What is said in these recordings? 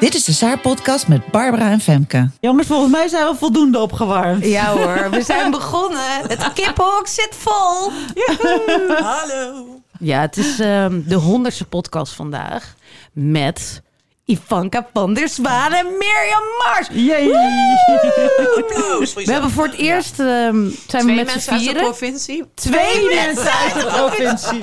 Dit is de Saar-podcast met Barbara en Femke. Jongens, volgens mij zijn we voldoende opgewarmd. Ja hoor, we zijn begonnen. Het kippenhok zit vol. Hallo. Ja, het is ehm, de honderdste podcast vandaag met Ivanka van der Zwaan en Mirjam Mars. Voor We hebben voor het eerst ehm, zijn we Twee met mensen uit de provincie. Twee mensen uit de provincie.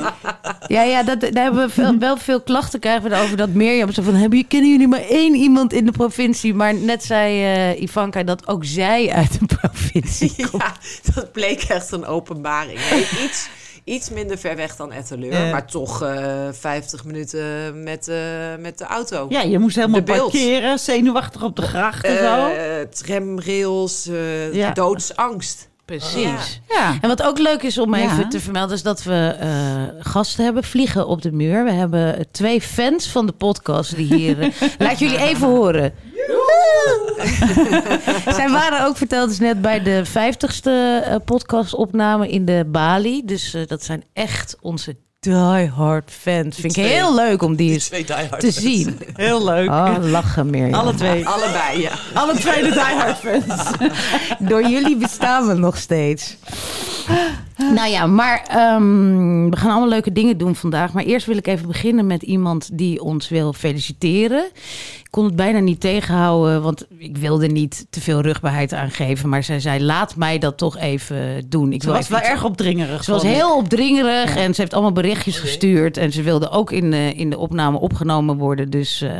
Ja, ja, dat, daar hebben we veel- wel veel klachten krijgen we erover dat Mirjam zo van hebben kennen jullie maar één iemand in de provincie, maar net zei eh, Ivanka dat ook zij uit de provincie komt. Ja, dat bleek echt een openbaring. Nee, iets, iets minder ver weg dan Etteleur, Ja. maar toch eh 50 minuten met, eh, met de auto. Ja, je moest helemaal De beeld. parkeren, zenuwachtig op de gracht en zo. Eh, tramrails, eh, Ja. doodsangst. Precies. Ja. En wat ook leuk is om Ja. even te vermelden, is dat we eh, gasten hebben, vliegen op de muur. We hebben twee fans van de podcast die hier. eh, laat jullie even horen. Zij waren ook verteld is net bij de 50ste eh, podcastopname in de Bali. Dus eh, dat zijn echt onze diehard fans. Vind ik heel leuk om die te fans. zien. Heel leuk. Oh, lachen meer. Alle twee. Allebei, ja. Alle twee de diehard fans. Door jullie bestaan we nog steeds. Nou ja, maar ehm, we gaan allemaal leuke dingen doen vandaag. Maar eerst wil ik even beginnen met iemand die ons wil feliciteren. Ik kon het bijna niet tegenhouden, want ik wilde niet te veel rugbaarheid aangeven. Maar zij zei, laat mij dat toch even doen. Ik Ze wil was wel iets- erg opdringerig. Ze was ik. heel opdringerig en ze heeft allemaal berichtjes gestuurd. En ze wilde ook in de, in de opname opgenomen worden. Dus eh,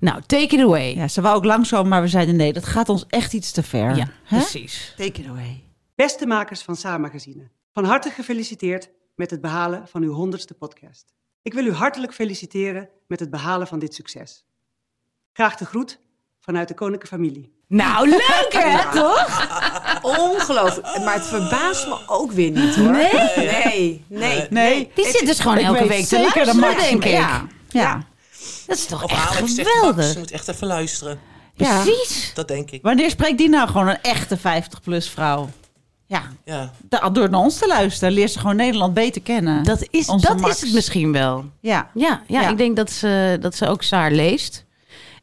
nou, take it away. Ja, ze wou ook langzaam, maar we zeiden nee, dat gaat ons echt iets te ver. Ja, precies. Take it away. Beste makers van Saar-magazine, van harte gefeliciteerd met het behalen van uw honderdste podcast. Ik wil u hartelijk feliciteren met het behalen van dit succes. Graag de groet vanuit de koninklijke familie. Nou, leuk hè, toch? Ongelooflijk. Maar het verbaast me ook weer niet hoor. Nee? Nee, nee. Nee, Die zit dus gewoon ik elke week te zeker de denk ik. Ja. ja. Dat is toch Op echt Alex geweldig. je moet echt even luisteren. Ja. Precies. Dat denk ik. Wanneer spreekt die nou gewoon een echte 50-plus vrouw? Ja, Ja. da- door naar ons te luisteren leert ze gewoon Nederland beter kennen. Dat, is, Onze dat Max. is het misschien wel. Ja. Ja, ja, Ja. ik denk dat ze, dat ze ook Saar leest.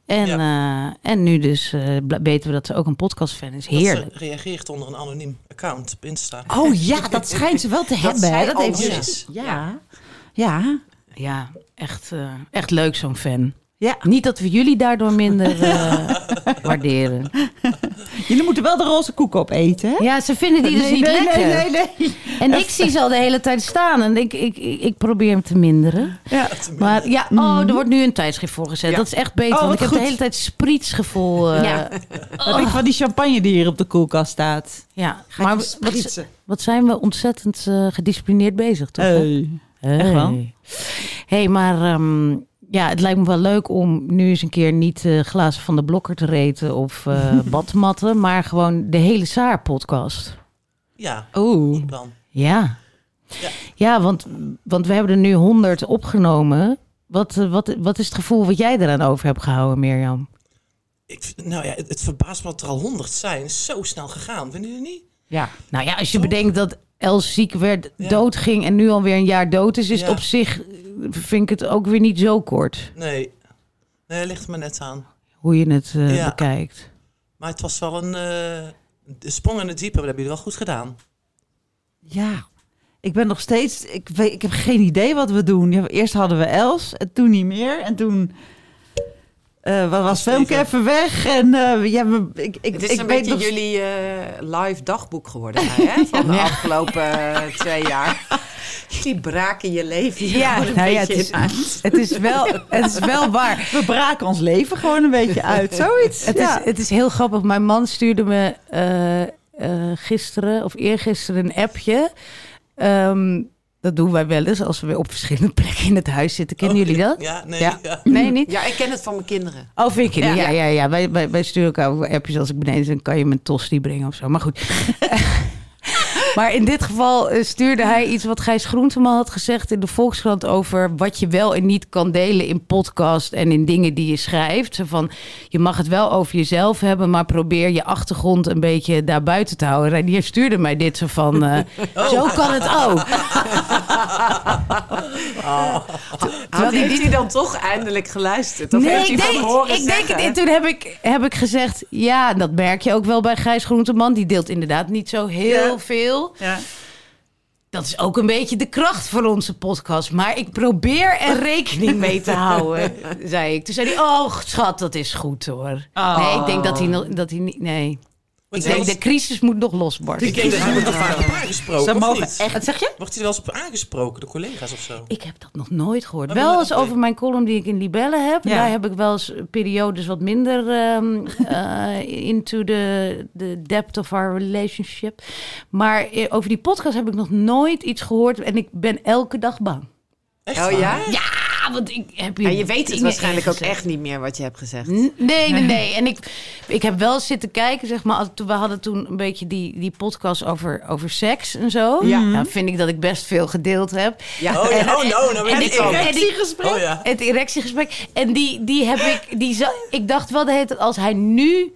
En, eh, en nu dus eh, bl- weten we dat ze ook een podcastfan is. Dat Heerlijk. ze reageert onder een anoniem account op Insta. Oh ja, dat schijnt ze wel te hebben. zij hè? Dat heeft ze. Ja. Ja. Ja, echt, eh, echt leuk zo'n fan. Ja. Niet dat we jullie daardoor minder eh, waarderen. Jullie moeten wel de roze koek opeten, hè? Ja, ze vinden die dus nee, niet nee, lekker. nee, nee, nee. En ik zie ze al de hele tijd staan en ik, ik, ik, ik probeer hem te minderen. Ja. Maar ja, oh, er wordt nu een tijdschrift voor gezet. Dat is echt beter, Oh, want ik heb de hele tijd sprietsgevoel. eh, Ja. Denk je van die champagne die hier op de koelkast staat? ja. Ga maar wat, wat zijn we ontzettend eh, gedisciplineerd bezig, toch? Hey. Echt wel? Hey. hey, maar ehm, ja, het lijkt me wel leuk om nu eens een keer niet eh, glazen van de blokker te reten of eh badmatten, maar gewoon de hele Saar-podcast. Ja, Oeh. dan. Ja. Ja. Ja, want, want we hebben er nu 100 opgenomen. Wat, eh, wat, wat is het gevoel wat jij eraan over hebt gehouden, Mirjam? Ik, nou ja, het, het verbaast me dat er al honderd zijn. Zo snel gegaan, vinden jullie niet? Ja. Nou ja, als je bedenkt dat Els ziek werd, Ja. doodging en nu alweer een jaar dood is, is Ja. op zich, eh, vind ik het ook weer niet zo kort. Nee. Nee, ligt me net aan. Hoe je het eh, Ja. bekijkt. Maar het was wel een, de sprong in het diepe. Dat hebben jullie wel goed gedaan. Ja, ik ben nog steeds... Ik, weet, ik heb geen idee wat we doen. Ja, eerst hadden we Els, en toen niet meer. En toen eh wat was Steven. Femke even weg. En eh, ja, we, ik, ik, Het is ik een weet beetje nog... jullie eh, live dagboek geworden hè, van de afgelopen twee jaar. Jullie braken je leven hier Ja, een nou ja, het is-. Het is wel, het is wel waar. We braken ons leven gewoon een beetje uit. Zoiets. Het, ja. is, het is heel grappig. Mijn man stuurde me eh, eh, gisteren of eergisteren een appje. Ehm, Dat doen wij wel eens als we weer op verschillende plekken in het huis zitten. Kennen Oh, jullie dat? Ja, nee. Ja. Ja. Nee, niet? Ja, ik ken het van mijn kinderen. Oh, vind je? Ja, ja, ja. ja. Wij, wij, wij sturen elkaar ook appjes als ik beneden ben. kan je mijn tosti brengen of zo. Maar goed. maar in dit geval eh, stuurde hij iets wat Gijs Groenteman had gezegd in de Volkskrant over wat je wel en niet kan delen in podcast en in dingen die je schrijft. Zo van, je mag het wel over jezelf hebben, maar probeer je achtergrond een beetje daar buiten te houden. En die stuurde mij dit zo van, eh, zo kan het ook. Had, heeft hij dan toch eindelijk geluisterd? Of heeft ik hij denk, van horen ik denk, en toen heb ik, heb ik gezegd, ja, dat merk je ook wel bij Gijs Groenteman. Die deelt inderdaad niet zo heel Ja. veel. Ja. Dat is ook een beetje de kracht van onze podcast. Maar ik probeer er rekening mee te houden, zei ik. Toen zei hij, oh schat, dat is goed hoor. Oh. Nee, ik denk dat hij, dat hij niet, nee. Want Ik denk, zelfs- de crisis moet nog losbarsten. Ik denk dat hij wordt er vaak op aangesproken, Ze mogen niet? echt... Wat zeg je? Wordt hij er wel eens op aangesproken door collega's of zo? Ik heb dat nog nooit gehoord. Wel eens over mijn column die ik in Libelle heb. Ja. Daar heb ik wel eens periodes wat minder ehm, eh, into the, the depth of our relationship. Maar eh, over die podcast heb ik nog nooit iets gehoord. En ik ben elke dag bang. Echt Oh waar? ja? Ja, want ik heb Ja, je weet het waarschijnlijk ook echt niet meer wat je hebt gezegd. Nee, nee, nee. En ik, ik heb wel zitten kijken, zeg maar. We hadden toen een beetje die, die podcast over, over seks en zo. Ja. Nou, vind ik dat ik best veel gedeeld heb. Ja. Oh, ja. oh no, nou weet en ik ik- al. en die- Oh ja. Het erectiegesprek. En die, die heb ik. Die ik dacht wel de hele tijd, als hij nu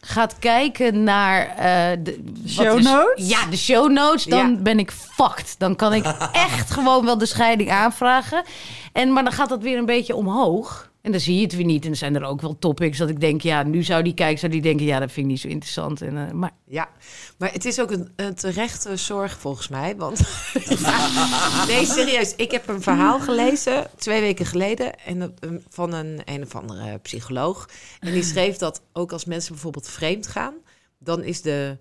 gaat kijken naar eh, de Show is- notes? Ja, de show notes. Dan Ja. ben ik fucked. Dan kan ik echt gewoon wel de scheiding aanvragen. En, maar dan gaat dat weer een beetje omhoog. En dan zie je het weer niet. En dan zijn er ook wel topics dat ik denk, ja, nu zou die kijken, zou die denken, ja, dat vind ik niet zo interessant. En, eh, maar Ja, maar het is ook een, een terechte zorg volgens mij. Want nee, serieus. Ik heb een verhaal gelezen twee weken geleden en um, van een een of andere psycholoog. En die schreef dat ook als mensen bijvoorbeeld vreemd gaan, dan is de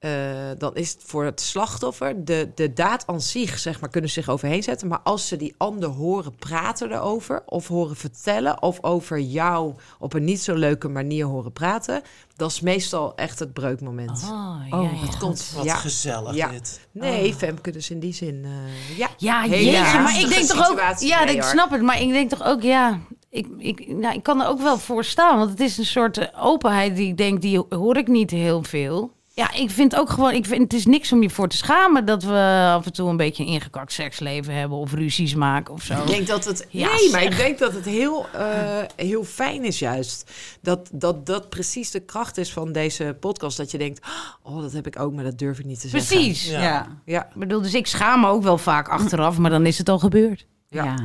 eh, dan is het voor het slachtoffer de, de daad aan zich, zeg maar, kunnen ze zich overheen zetten. Maar als ze die ander horen praten erover, of horen vertellen, of over jou op een niet zo leuke manier horen praten, dat is meestal echt het breukmoment. oh, ja, Oh, ja. Het komt, Wat ja. gezellig Ja. dit. Nee, Femke, dus in die zin, eh, ja. Ja, jeetje, maar ik denk toch ook... Ja, Nee, ik snap het, maar ik denk toch ook, ja... Ik, ik, nou, ik kan er ook wel voor staan, want het is een soort eh, openheid die ik denk, die hoor ik niet heel veel. Ja, ik vind ook gewoon, ik vind, het is niks om je voor te schamen dat we af en toe een beetje een ingekakt seksleven hebben of ruzies maken of zo. Ik denk dat het. Ja, nee, maar ik denk dat het heel, eh, heel fijn is, juist. Dat, dat dat precies de kracht is van deze podcast. Dat je denkt: Oh, dat heb ik ook, maar dat durf ik niet te zeggen. Precies. Ja. Ja. Ja, Ik bedoel, dus ik schaam me ook wel vaak achteraf, maar dan is het al gebeurd. Ja. Ja.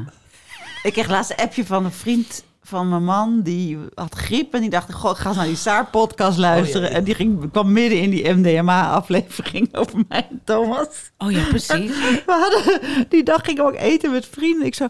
Ik kreeg laatst een appje van een vriend van mijn man. Die had griep en die dacht, goh, ik ga eens naar die Saar-podcast luisteren. Oh, ja. En die ging, kwam midden in die MDMA-aflevering over mij en Thomas. Oh ja, precies. We hadden, die dag gingen we ook eten met vrienden. Ik zo,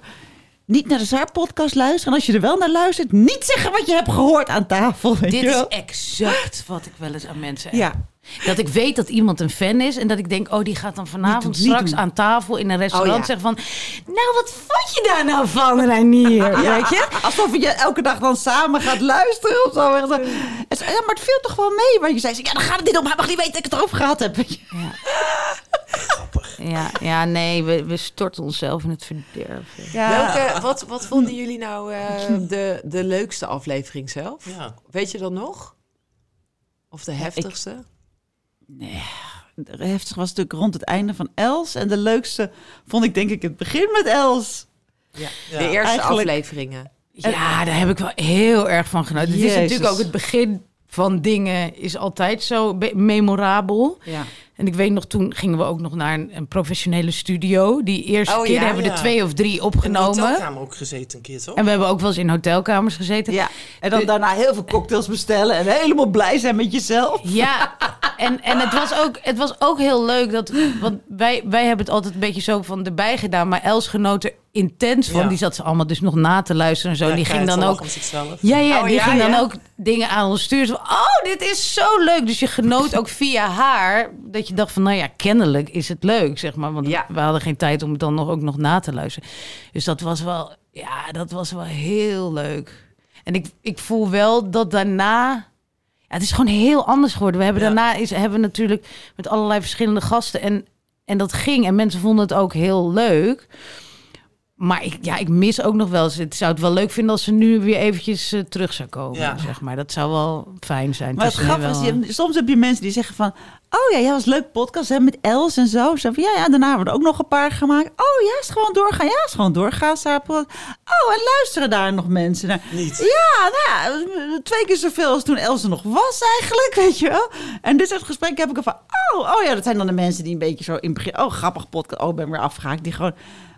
niet naar de Saar-podcast luisteren. En als je er wel naar luistert, niet zeggen wat je hebt gehoord aan tafel. Dit is exact wat ik wel eens aan mensen heb. Ja, Dat ik weet dat iemand een fan is en dat ik denk, oh, die gaat dan vanavond Niet doen, niet straks aan tafel in een restaurant Oh, ja. zeggen van, nou, wat vond je daar nou van, Reinier? Weet je? alsof je elke dag dan samen gaat luisteren of zo. Ja, maar het viel toch wel mee. Want je zei, ja, dan gaat het niet om. Hij mag niet weten dat ik het erover gehad heb. weet je. Ja, ja nee, we, we storten onszelf in het verderf. Welke, wat, wat vonden jullie nou eh, de, de leukste aflevering zelf? Ja. Weet je dat nog? Of de heftigste? De heftig was natuurlijk rond het einde van Els. En de leukste vond ik denk ik het begin met Els. Ja. Ja. De eerste Eigenlijk- afleveringen. Ja, daar heb ik wel heel erg van genoten. Het is natuurlijk ook het begin van dingen is altijd zo be- memorabel. Ja. En ik weet nog, toen gingen we ook nog naar een, een professionele studio. Die eerste Oh, keer ja? hebben we Ja. er twee of drie In de opgenomen. hotelkamer ook gezeten een keer, toch? En we hebben ook wel eens in hotelkamers gezeten. ja. En dan daarna heel veel cocktails bestellen. En helemaal blij zijn met jezelf. Ja, en, en het, was ook, het was ook heel leuk. Dat, want wij, wij hebben het altijd een beetje zo van erbij gedaan. Maar Els genoot er intens van. Ja. Die zat ze allemaal dus nog na te luisteren en zo. Ja, die ging dan ook... Ja, ja, Oh, die ja, ging dan ook dingen aan ons sturen. Zo, oh, dit is zo leuk. Dus je genoot ook via haar. Dat je dacht van, nou ja, kennelijk is het leuk, zeg maar. Want Ja. we hadden geen tijd om het dan nog, ook nog na te luisteren. Dus dat was wel, ja, dat was wel heel leuk. En ik, ik voel wel dat daarna... Ja, het is gewoon heel anders geworden. We hebben daarna is, hebben natuurlijk met allerlei verschillende gasten. En en dat ging. En mensen vonden het ook heel leuk. Maar ik, ja, ik mis ook nog wel eens. Het zou het wel leuk vinden als ze nu weer eventjes eh, terug zou komen. Ja. Zeg maar. Dat zou wel fijn zijn. Maar het grappige is, je- soms heb je mensen die zeggen van... Oh ja, ja, was een leuk podcast hè, met Els en zo. Zo van, ja, ja, daarna hebben we er ook nog een paar gemaakt. Oh ja, is het gewoon doorgaan. Ja, is gewoon doorgaan. Oh, en luisteren daar nog mensen naar. Niet. Ja, nou, ja, twee keer zoveel als toen Els er nog was eigenlijk, weet je wel. En dit soort gesprekken heb ik ervan... Oh, oh ja, dat zijn dan de mensen die een beetje zo in het begin... Oh, grappig podcast. Oh, ik ben weer afgehaakt. Die gewoon...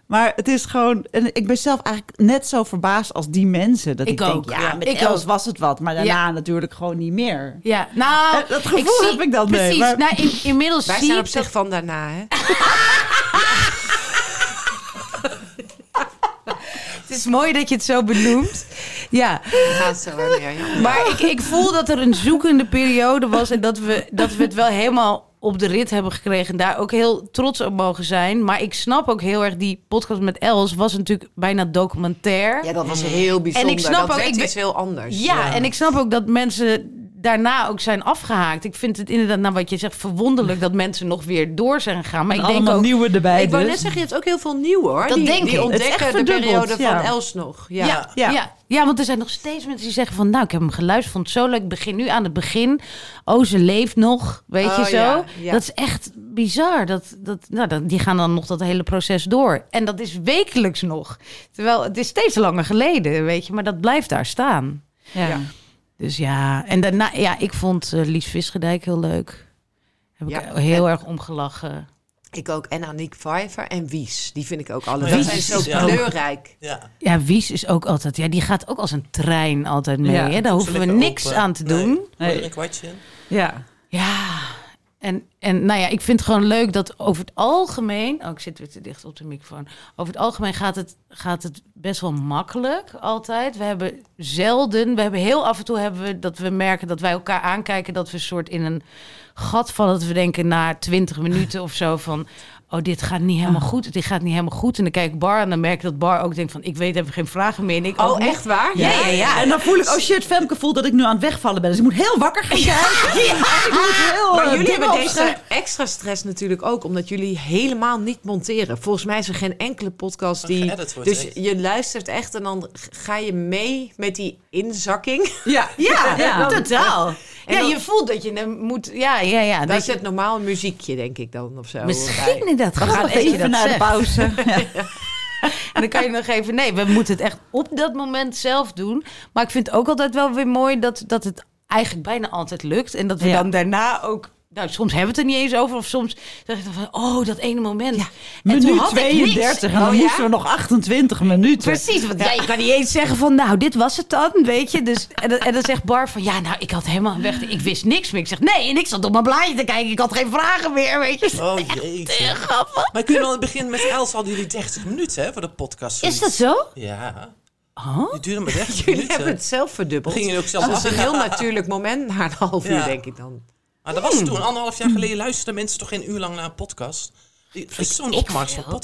Maar het is gewoon... En ik ben zelf eigenlijk net zo verbaasd als die mensen. Dat ik, Ik denk, ook, ja, ja. met Ik Els ook. was het wat. Maar daarna Ja. natuurlijk gewoon niet meer. Ja, nou, Eh, dat gevoel heb ik dan mee, Precies. maar- Nou, in, inmiddels Wij zie zijn ik op zich van daarna, hè? Het is mooi dat je het zo benoemt. Ja, Gaat zo weer ja. maar ik, ik voel dat er een zoekende periode was en dat we, dat we het wel helemaal op de rit hebben gekregen en daar ook heel trots op mogen zijn. Maar ik snap ook heel erg, die podcast met Els was natuurlijk bijna documentair. Ja, dat was heel bijzonder. En ik snap dat ook, ik ben- iets heel anders. Ja, en ik snap ook dat mensen daarna ook zijn afgehaakt. Ik vind het inderdaad, nou wat je zegt, verwonderlijk dat mensen nog weer door zijn gegaan. Maar En ik denk allemaal ook, nieuwe erbij Ik wou dus. net zeggen, je hebt ook heel veel nieuw hoor. Dat die, denk die ik. Het is echt ontdekken de verdubbeld, periode ja. van Els nog. Ja. Ja, Ja. ja. Ja. want er zijn nog steeds mensen die zeggen van... nou, ik heb hem geluisterd, vond het zo leuk. Ik begin nu aan het begin. Oh, ze leeft nog, weet Oh, je zo. ja, ja. Dat is echt bizar. Dat, dat, nou, dat, die gaan dan nog dat hele proces door. En dat is wekelijks nog. Terwijl het is steeds langer geleden, weet je. Maar dat blijft daar staan. Ja. Dus ja, en daarna... Ja, ik vond eh, Lies Visgedijk heel leuk. Heb ik heel erg om gelachen. Ik ook. En Aniek Vijver en Wies. Die vind ik ook alle. Wies Dat zijn zo ja. kleurrijk. Ja. Ja, Wies is ook altijd... Ja, die gaat ook als een trein altijd mee. Ja, hè? Daar hoeven we niks open. aan te Nee. doen. Nee. een kwartje. Ja. Ja, en, en nou ja, ik vind het gewoon leuk dat over het algemeen... Oh, ik zit weer te dicht op de microfoon. Over het algemeen gaat het, gaat het best wel makkelijk altijd. We hebben zelden... We hebben heel af en toe hebben we dat we merken dat wij elkaar aankijken... dat we soort in een gat vallen. Dat we denken na twintig minuten of zo van... Oh, dit gaat niet helemaal goed. Dit gaat niet helemaal goed. En dan kijk ik Bar en dan merk ik dat Bar ook denkt van... Ik weet even geen vragen meer. En ik ook Oh, niet. echt waar? Ja, ja, ja. En dan voel ik, oh shit, Femke voelt dat ik nu aan het wegvallen ben. Dus ik moet heel wakker gaan kijken. Ik moet heel Maar eh, jullie dingen hebben deze extra stress natuurlijk ook, omdat jullie helemaal niet monteren. Volgens mij is er geen enkele podcast die. Dus je luistert echt en dan ga je mee met die inzakking. Ja, Ja, ja. totaal. En ja, dan- je voelt dat je hem moet... Ja, ja, ja. Daar dat je- zit normaal muziekje, denk ik dan of zo. Misschien bij. inderdaad. We gaan dat even dat naar de pauze. Ja. En dan kan je nog even... Nee, we moeten het echt op dat moment zelf doen. Maar ik vind het ook altijd wel weer mooi dat, dat het eigenlijk bijna altijd lukt. En dat we Ja. dan daarna ook... Nou, soms hebben we het er niet eens over. Of soms zeg ik dan van, oh, dat ene moment. en toen Minuut had ik niks. 32 en dan Oh, ja? moesten we nog 28 minuten. Precies, want ja. je kan niet eens zeggen van, nou, dit was het dan, weet je. Dus, en, dan, en dan zegt Bar van, ja, nou, ik had helemaal weg, ik wist niks meer. Ik zeg, nee, en ik zat op mijn blaadje te kijken, ik had geen vragen meer, weet je. Oh jeetje. Grappig. Maar kunnen we het begin met Els hadden jullie 30 minuten hè, voor de podcast? Is dat zo? Ja. Oh? Die duurde maar 30 Jullie minuten. hebben het zelf verdubbeld. Gingen jullie ook zelf dat is een heel natuurlijk moment na een half uur, Ja. denk ik dan. Maar dat was toen, anderhalf jaar geleden, luisterden mensen toch geen uur lang naar een podcast? Die- Dat is zo'n opmars van.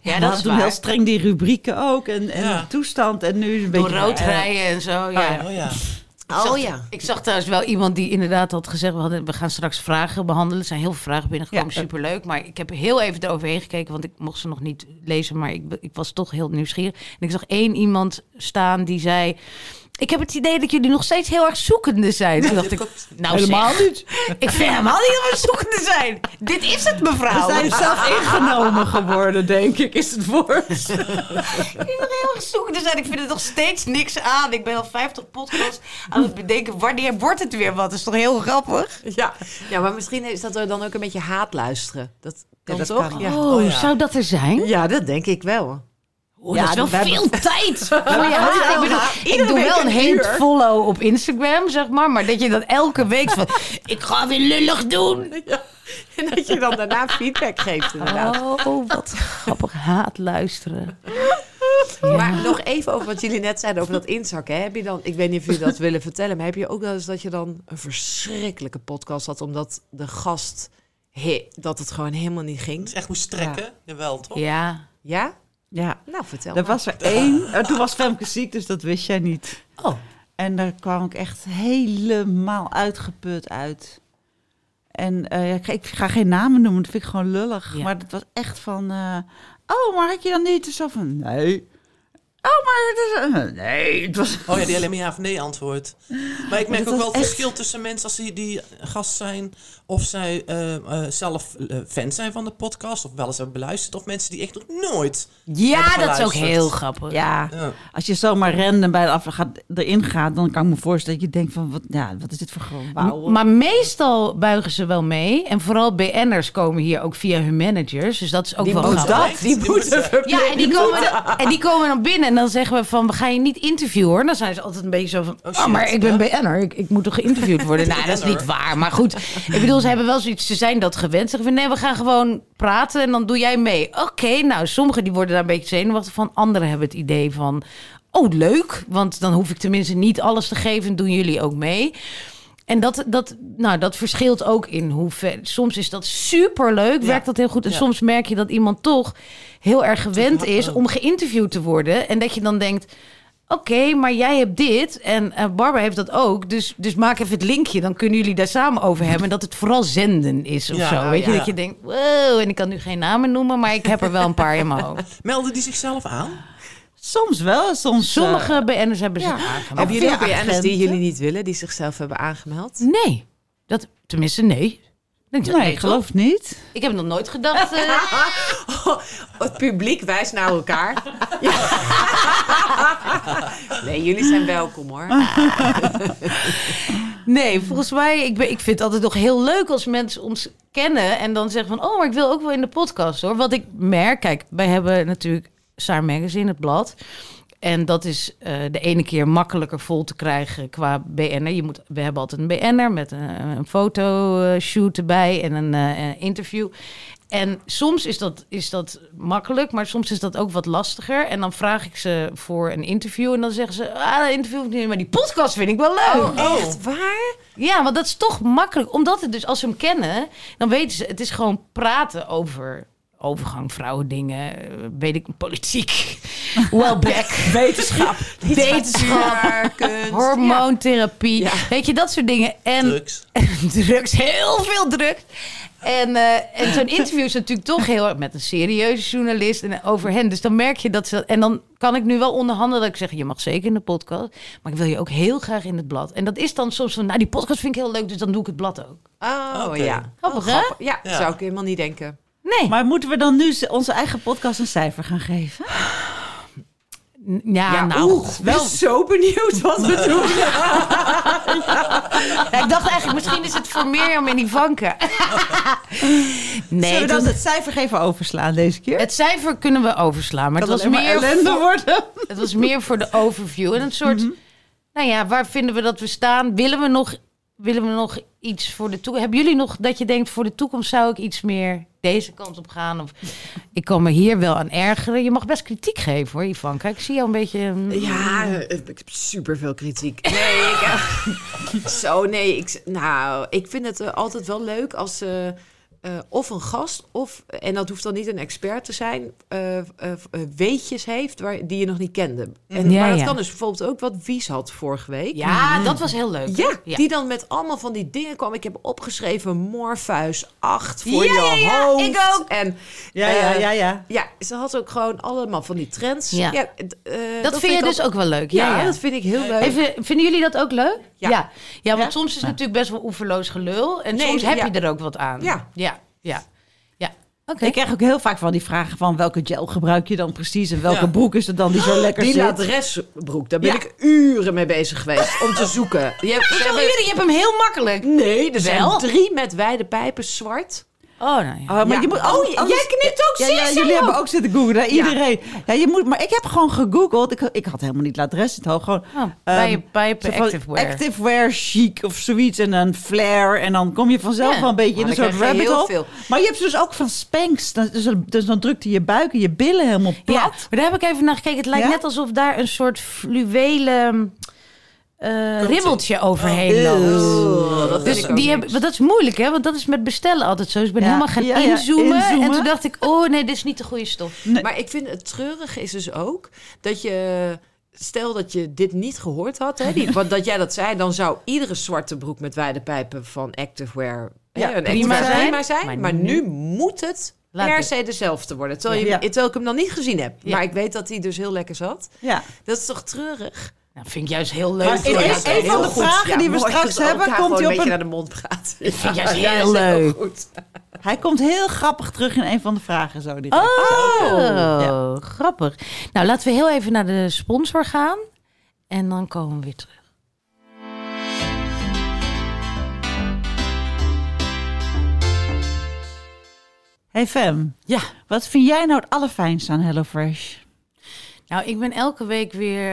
Ja, dat is toen heel streng die rubrieken ook. En, en Ja. toestand. En nu is een Door beetje... rood rijden en zo, ja. Oh ja. Ik zag- Oh ja. Ik zag trouwens wel iemand die inderdaad had gezegd... we, hadden, we gaan straks vragen behandelen. Er zijn heel veel vragen binnengekomen, Ja. superleuk. Maar ik heb heel even eroverheen gekeken... want ik mocht ze nog niet lezen, maar ik, ik was toch heel nieuwsgierig. En ik zag één iemand staan die zei... ik heb het idee dat jullie nog steeds heel erg zoekende zijn. Toen dacht ik, nou Helemaal zeg, niet. ik vind helemaal niet dat we zoekende zijn. Dit is het, mevrouw. We zijn zelf ingenomen geworden, denk ik, is het woord. Ik ben nog heel erg zoekende zijn. Ik vind het nog steeds niks aan. Ik ben al 50 podcasts aan het bedenken... wanneer wordt het weer wat? Dat is toch heel grappig? Ja. ja, maar misschien is dat er dan ook een beetje haat luisteren. Dat kan dat toch? kan. Ja. Oh, Oh, ja. zou dat er zijn? ja, dat denk ik wel. Oh, Ja, dat is wel we hebben- veel tijd voor je haat. Ik, bedoel, ik Iedere doe wel een uur. follow op Instagram, zeg maar. Maar dat je dan elke week van... ik ga weer lullig doen. En dat je dan daarna feedback geeft, inderdaad. Oh, wat grappig. Haat luisteren. Maar nog even over wat jullie net zeiden over dat inzakken. hè. Heb je dan, ik weet niet of jullie dat willen vertellen, maar heb je ook wel eens dat je dan een verschrikkelijke podcast had, omdat de gast, he- dat het gewoon helemaal niet ging? Dus echt moest trekken. Jawel, toch? Ja. Ja? Ja, Nou, vertel er maar. was er één. En toen was Femke ziek, dus dat wist jij niet. Oh. En daar kwam ik echt helemaal uitgeput uit. En eh, ja, ik, ik ga geen namen noemen, dat vind ik gewoon lullig. Ja. Maar dat was echt van... eh, oh, maar had je dan niet zo van... Nee. Oh, maar het is... nee, het was... Oh ja, die alleen maar ja of nee antwoord. Maar ik merk ook wel het echt- verschil tussen mensen als die, die gast zijn... of zij eh, eh, zelf eh, fan zijn van de podcast... of wel eens hebben beluisterd... of mensen die echt nog nooit Ja, dat is ook heel grappig. Ja, Ja. als je zomaar random bij de af gaat, erin gaat... dan kan ik me voorstellen dat je denkt van... Wat, ja, wat is dit voor gewoon Maar meestal buigen ze wel mee. En vooral BN'ers komen hier ook via hun managers. Dus dat is ook Die wel grappig. dat, die Die moeten Ja, en die, komen en die komen dan binnen en dan zeggen we van, we gaan je niet interviewen hoor. Dan zijn ze altijd een beetje zo van, Oh, oh, maar ik ben. BN'er, ik, ik moet toch geïnterviewd worden? nou, dat is niet waar. Maar goed, ik bedoel, ze hebben wel zoiets, ze zijn dat gewend. Ze zeggen van, nee, we gaan gewoon praten en dan doe jij mee. Oké, nou, sommigen die worden daar een beetje zenuwachtig van. Anderen hebben het idee van, oh leuk, want dan hoef ik tenminste niet alles te geven en doen jullie ook mee. En dat, dat, nou, dat verschilt ook in hoe ver. Soms is dat super leuk, Ja. werkt dat heel goed. En Ja. soms merk je dat iemand toch heel erg gewend is om geïnterviewd te worden. En dat je dan denkt. Oké, maar jij hebt dit en eh, Barbara heeft dat ook. Dus, dus maak even het linkje. Dan kunnen jullie daar samen over hebben. En dat het vooral zenden is of Ja, zo. Weet je, dat je denkt, wow. En ik kan nu geen namen noemen, maar ik heb er wel een paar in mijn hoofd. Melden die zichzelf aan? Soms wel, soms... eh, Sommige BN'ers hebben zich ja. aangemeld. Hebben jullie ook BN'ers die jullie niet willen, die zichzelf hebben aangemeld? Nee, dat, tenminste nee. Nee, Nee, ik geloof het niet. Ik heb nog nooit gedacht... eh, Oh, het publiek wijst naar elkaar. Nee, jullie zijn welkom hoor. Nee, volgens mij, ik, ben, ik vind het altijd nog heel leuk als mensen ons kennen en dan zeggen van, oh, maar ik wil ook wel in de podcast hoor. Wat ik merk, kijk, wij hebben natuurlijk Saar Magazine, het blad. En dat is eh, de ene keer makkelijker vol te krijgen qua BN'er. Je moet, we hebben altijd een BN'er met een, een fotoshoot erbij en een eh, interview. En soms is dat, is dat makkelijk, maar soms is dat ook wat lastiger. En dan vraag ik ze voor een interview en dan zeggen ze... Ah, een interview niet, maar die podcast vind ik wel leuk. Oh, echt waar? Ja, want dat is toch makkelijk. Omdat het dus, als ze hem kennen, dan weten ze... Het is gewoon praten over overgang, vrouwen, dingen, eh, weet ik, politiek, wellback, wetenschap, wetenschap, kunst. hormoontherapie. Ja. Weet je, dat soort dingen. En Drugs. drugs, heel veel drugs. En, eh, en zo'n interview is natuurlijk toch heel erg met een serieuze journalist en over hen. Dus dan merk je dat ze. En dan kan ik nu wel onderhandelen dat ik zeg: je mag zeker in de podcast, maar ik wil je ook heel graag in het blad. En dat is dan soms van: nou, die podcast vind ik heel leuk, dus dan doe ik het blad ook. Oh ja. Grappig, Oh, hè? Ja, Ja. zou ik helemaal niet denken. Nee. Maar moeten we dan nu onze eigen podcast een cijfer gaan geven? Ja, nou, oeh, ik ben zo benieuwd wat we doen. Ja, ik dacht eigenlijk, misschien is het voor Mirjam en Ivanka. nee, Zullen we het, dan was- het cijfer even overslaan deze keer? het cijfer kunnen we overslaan. Maar het was, meer ellende voor, worden. het was meer voor de overview. En een soort, nou ja, waar vinden we dat we staan? Willen we nog, willen we nog iets voor de toekomst? Hebben jullie nog dat je denkt, voor de toekomst zou ik iets meer deze kant op gaan? Of ik kan me hier wel aan ergeren. Je mag best kritiek geven hoor, Ivanka. Ik zie jou een beetje... mm, Ja, eh, ik heb super veel kritiek. Nee, ik, zo nee. Ik, nou, ik vind het eh, altijd wel leuk als eh, eh, of een gast of en dat hoeft dan niet een expert te zijn, eh, eh, weetjes heeft waar die je nog niet kende. En Ja, maar ja. kan dus bijvoorbeeld ook wat Wies had vorige week. Ja, dat was heel leuk. Ja, Ja. die dan met allemaal van die dingen kwam. Ik heb opgeschreven Morpheus 8 voor je hoofd. ik ook. En Ja, ja, ja, ja. ja, ze had ook gewoon allemaal van die trends. Ja. d- eh, Dat, vind je dus ook wel leuk. Ja, Ja, ja. dat vind ik heel leuk. Even, vinden jullie dat ook leuk? Ja. Ja, want soms is het natuurlijk best wel oeverloos gelul. En Nee, soms heb je er ook wat aan. Ja. ja, ja. ja. Oké. Ik krijg ook heel vaak van die vragen van welke gel gebruik je dan precies en welke Ja. broek is het dan die zo lekker Die zit. ladresbroek, daar ben Ja. ik uren mee bezig geweest om te zoeken. Je hebt, ze Zo, hebben- jullie, je hebt hem heel makkelijk. nee, er zijn drie met wijde pijpen zwart. Oh, nou ja. Oh, maar Ja. je moet, Oh, anders- jij knikt ook, Ja, jullie hebben ook. zitten? Ja. Iedereen. Ja. je moet, maar ik heb gewoon gegoogeld. Ik, ik had helemaal niet ladres het hoog. Gewoon Oh, bij je ehm, van activewear. activewear chic of zoiets. En een flare. En dan kom je vanzelf Ja. wel een beetje Maar in een dan soort rabbit heel hole. veel. Maar je hebt ze dus ook van Spanx. Dan- Dus, dus dan drukt hij je buik en je billen helemaal plat. Ja, maar daar heb ik even naar gekeken. Het lijkt Ja? net alsof daar een soort fluwelen eh ribbeltje overheen Oh, loopt. Oh, dat Dus die hebben, want dat is moeilijk, hè? Want dat is met bestellen altijd zo. Dus ik ben Ja, helemaal gaan ja, ja, inzoomen, En toen dacht ik, oh nee, dit is niet de goede stof. Maar ik vind het treurige is dus ook dat je... Stel dat je dit niet gehoord had, hè, die, want dat jij dat zei... dan zou iedere zwarte broek met wijde pijpen van Activewear Ja, hè, een prima zijn. prima zijn. Maar Maar, nu- moet het Laat per se dezelfde worden. Terwijl, je, terwijl ik hem nog niet gezien heb. Ja. Maar ik weet dat hij dus heel lekker zat. Ja. Dat is toch treurig? Nou, vind ik juist heel leuk. Maar Ja, een- is een van de goed. vragen die we mooi straks hebben, komt hij op een beetje naar de mond praat. Ik vind juist heel leuk. goed. Hij komt heel grappig terug in een van de vragen zo direct. Oh, grappig. Nou, laten we heel even naar de sponsor gaan. En dan komen we weer terug. Hey Fem, Ja. wat vind jij nou het allerfijnste aan HelloFresh? Nou, ik ben elke week weer.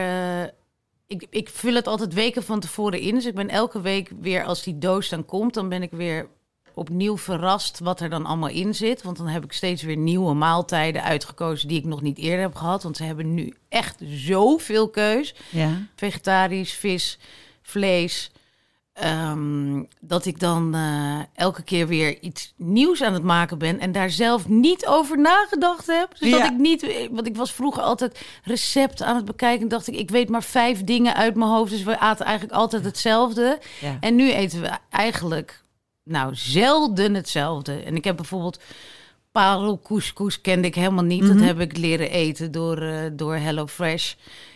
Ik, ik vul het altijd weken van tevoren in. Dus ik ben elke week weer, als die doos dan komt, dan ben ik weer opnieuw verrast wat er dan allemaal in zit. Want dan heb ik steeds weer nieuwe maaltijden uitgekozen die ik nog niet eerder heb gehad. Want ze hebben nu echt zoveel keus. Ja. Vegetarisch, vis, vlees. Ehm, dat ik dan eh, elke keer weer iets nieuws aan het maken ben en daar zelf niet over nagedacht heb. Dus Ja. dat ik niet, want ik was vroeger altijd recept aan het bekijken en dacht ik, ik weet maar vijf dingen uit mijn hoofd, dus we aten eigenlijk altijd hetzelfde. Ja. En nu eten we eigenlijk, nou, zelden hetzelfde. En ik heb bijvoorbeeld parel couscous kende ik helemaal niet. Dat heb ik leren eten door, eh door HelloFresh.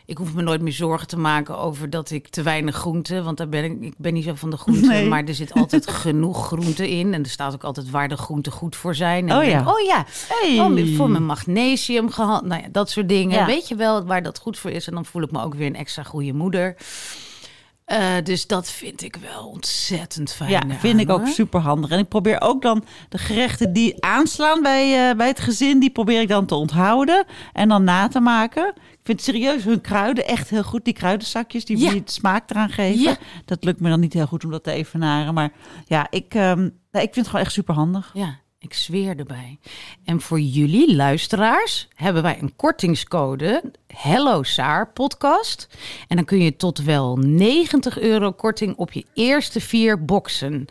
Ik hoef me nooit meer zorgen te maken over dat ik te weinig groente, want daar ben ik, ik ben niet zo van de groente, Nee. maar er zit altijd genoeg groente in en er staat ook altijd waar de groenten goed voor zijn. En Oh ja. denk oh ja, Hey. oh, voor mijn magnesium gehad, nou ja, dat soort dingen. Ja. Weet je wel waar dat goed voor is en dan voel ik me ook weer een extra goede moeder. Eh, dus dat vind ik wel ontzettend fijn. Ja, vind ik ook super handig. En ik probeer ook dan de gerechten die aanslaan bij, eh, bij het gezin, die probeer ik dan te onthouden en dan na te maken. Ik vind serieus hun kruiden echt heel goed. Die kruidenzakjes die, Ja. smaak eraan geven. Ja. Dat lukt me dan niet heel goed om dat te evenaren. Maar ja, ik, nee, ik vind het gewoon echt super handig. Ja, ik zweer erbij. En voor jullie luisteraars hebben wij een kortingscode Hello Saar podcast. En dan kun je tot wel 90 euro korting op je eerste vier boxen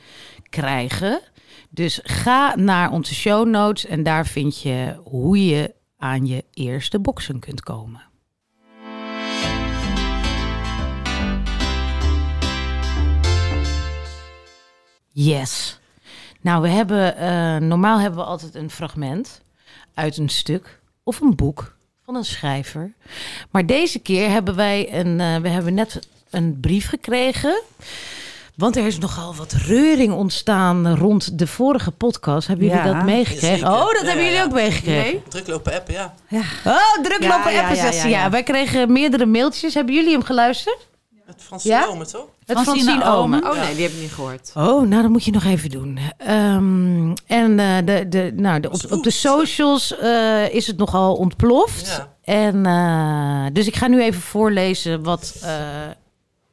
krijgen. Dus ga naar onze show notes en daar vind je hoe je aan je eerste boxen kunt komen. Yes. Nou, we hebben eh, normaal hebben we altijd een fragment uit een stuk of een boek van een schrijver. Maar deze keer hebben wij een, eh, we hebben net een brief gekregen. Want er is nogal wat reuring ontstaan rond de vorige podcast. Hebben jullie Ja, dat meegekregen? Oh, dat Ja, hebben jullie ja. ook meegekregen. Nee? Druk lopen appen, ja. Oh, druk Ja, lopen ja, appen ja, zessen. ja, Ja, ja. wij kregen meerdere mailtjes. Hebben jullie hem geluisterd? Het Francine Ja? Omen, toch? Het Francine Francine Omen. Omen. Oh nee, die heb ik niet gehoord. Oh, nou, dat moet je nog even doen. Ehm, en eh, de, de, nou, de, op, op de socials eh, is het nogal ontploft. Ja. En, eh, dus ik ga nu even voorlezen wat eh,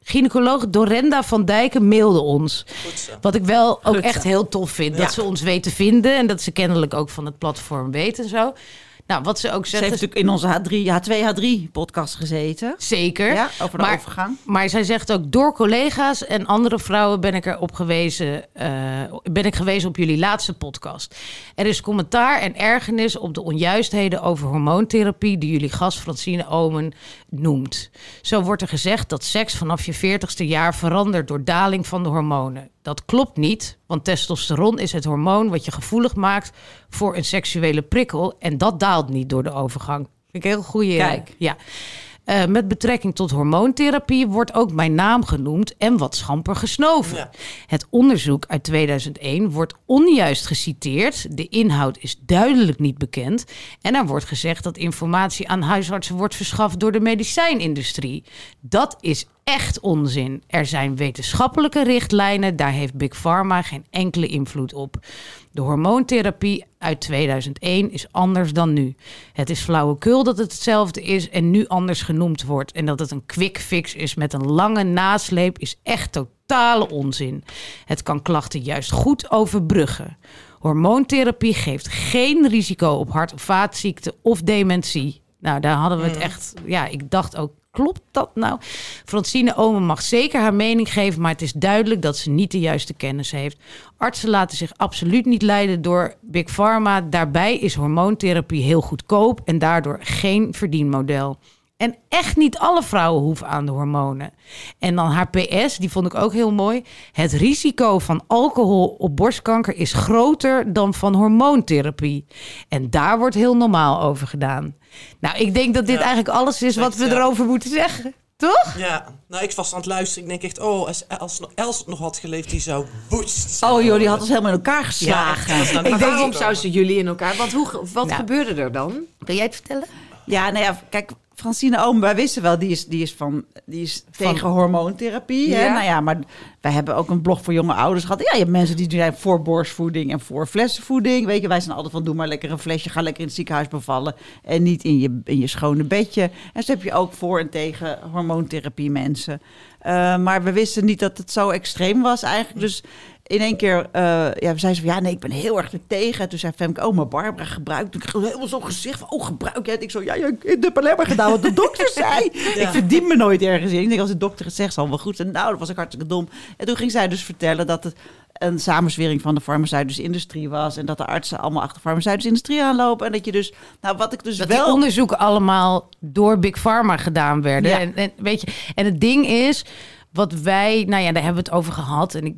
gynaecoloog Dorenda van Dijken mailde ons. Goed zo. Wat ik wel ook echt heel tof vind. Ja. Dat ze ons weten vinden en dat ze kennelijk ook van het platform weten en zo. Nou, wat ze ook Ze zeggen... heeft natuurlijk in onze H3, H2H3 podcast gezeten. Zeker. Ja, over de Maar- overgang. Maar zij zegt ook, door collega's en andere vrouwen ben ik erop gewezen, eh, ben ik gewezen op jullie laatste podcast. Er is commentaar en ergernis op de onjuistheden over hormoontherapie die jullie gast Francine Omen noemt. Zo wordt er gezegd dat seks vanaf je 40ste jaar verandert door daling van de hormonen. Dat klopt niet, want testosteron is het hormoon wat je gevoelig maakt voor een seksuele prikkel en dat daalt niet door de overgang. Vind ik een heel goede. Kijk. Ja. Eh, met betrekking tot hormoontherapie wordt ook mijn naam genoemd en wat schamper gesnoven. Ja. Het onderzoek uit 2001 wordt onjuist geciteerd. De inhoud is duidelijk niet bekend. En er wordt gezegd dat informatie aan huisartsen wordt verschaft door de medicijnindustrie. Dat is echt onzin. Er zijn wetenschappelijke richtlijnen. Daar heeft Big Pharma geen enkele invloed op. De hormoontherapie uit 2001 is anders dan nu. Het is flauwekul dat het hetzelfde is en nu anders genoemd wordt. En dat het een quick fix is met een lange nasleep is echt totale onzin. Het kan klachten juist goed overbruggen. Hormoontherapie geeft geen risico op hart- of vaatziekten of dementie. Nou, daar hadden we het echt. Ja, ik dacht ook. Klopt dat nou? Francine Omen mag zeker haar mening geven, maar het is duidelijk dat ze niet de juiste kennis heeft. Artsen laten zich absoluut niet leiden door Big Pharma. Daarbij is hormoontherapie heel goedkoop en daardoor geen verdienmodel. En echt niet alle vrouwen hoeven aan de hormonen. En dan haar PS, die vond ik ook heel mooi. Het risico van alcohol op borstkanker is groter dan van hormoontherapie. En daar wordt heel normaal over gedaan. Nou, ik denk dat dit Ja. eigenlijk alles is wat we Ja. erover moeten zeggen. Toch? Ja, nou, ik was aan het luisteren. Ik denk echt, oh, als Els, Els nog had geleefd, die zou woest. Oh joh, die had ons helemaal in elkaar geslagen. echt. Maar waarom zou ze jullie in elkaar? Want hoe, wat Nou. gebeurde er dan? Wil jij het vertellen? Ja, nou ja, kijk, Francine Oom, wij wisten wel, die is, die is, van, die is tegen hormoontherapie. Hè? Ja. Nou ja, maar wij hebben ook een blog voor jonge ouders gehad. Ja, je hebt mensen die zijn voor borstvoeding en voor flessenvoeding. Weet je, wij zijn altijd van, doe maar lekker een flesje, ga lekker in het ziekenhuis bevallen. En niet in je, in je schone bedje. En zo heb je ook voor en tegen hormoontherapie mensen. Eh, maar we wisten niet dat het zo extreem was eigenlijk. Dus in één keer, eh ja, zeiden ze van, ja, nee, ik ben heel erg er tegen. En toen zei Femke, oh, maar Barbara gebruikt. Toen kreeg ik helemaal zo'n gezicht van, oh, gebruik jij het? Ik zo, ja, ja ik heb alleen maar gedaan wat de dokter zei. Ik verdien me nooit ergens in. Ik denk, als de dokter het zegt, zal wel goed zijn. Nou, dat was ik hartstikke dom. En toen ging zij dus vertellen dat het een samenzwering van de farmaceutische industrie was. En dat de artsen allemaal achter de farmaceutische industrie aanlopen. En dat je dus, nou, wat ik dus Dat wel... onderzoeken allemaal door Big Pharma gedaan werden. Ja. En, en, weet je, en het ding is, wat wij, nou ja, daar hebben we het over gehad. En ik,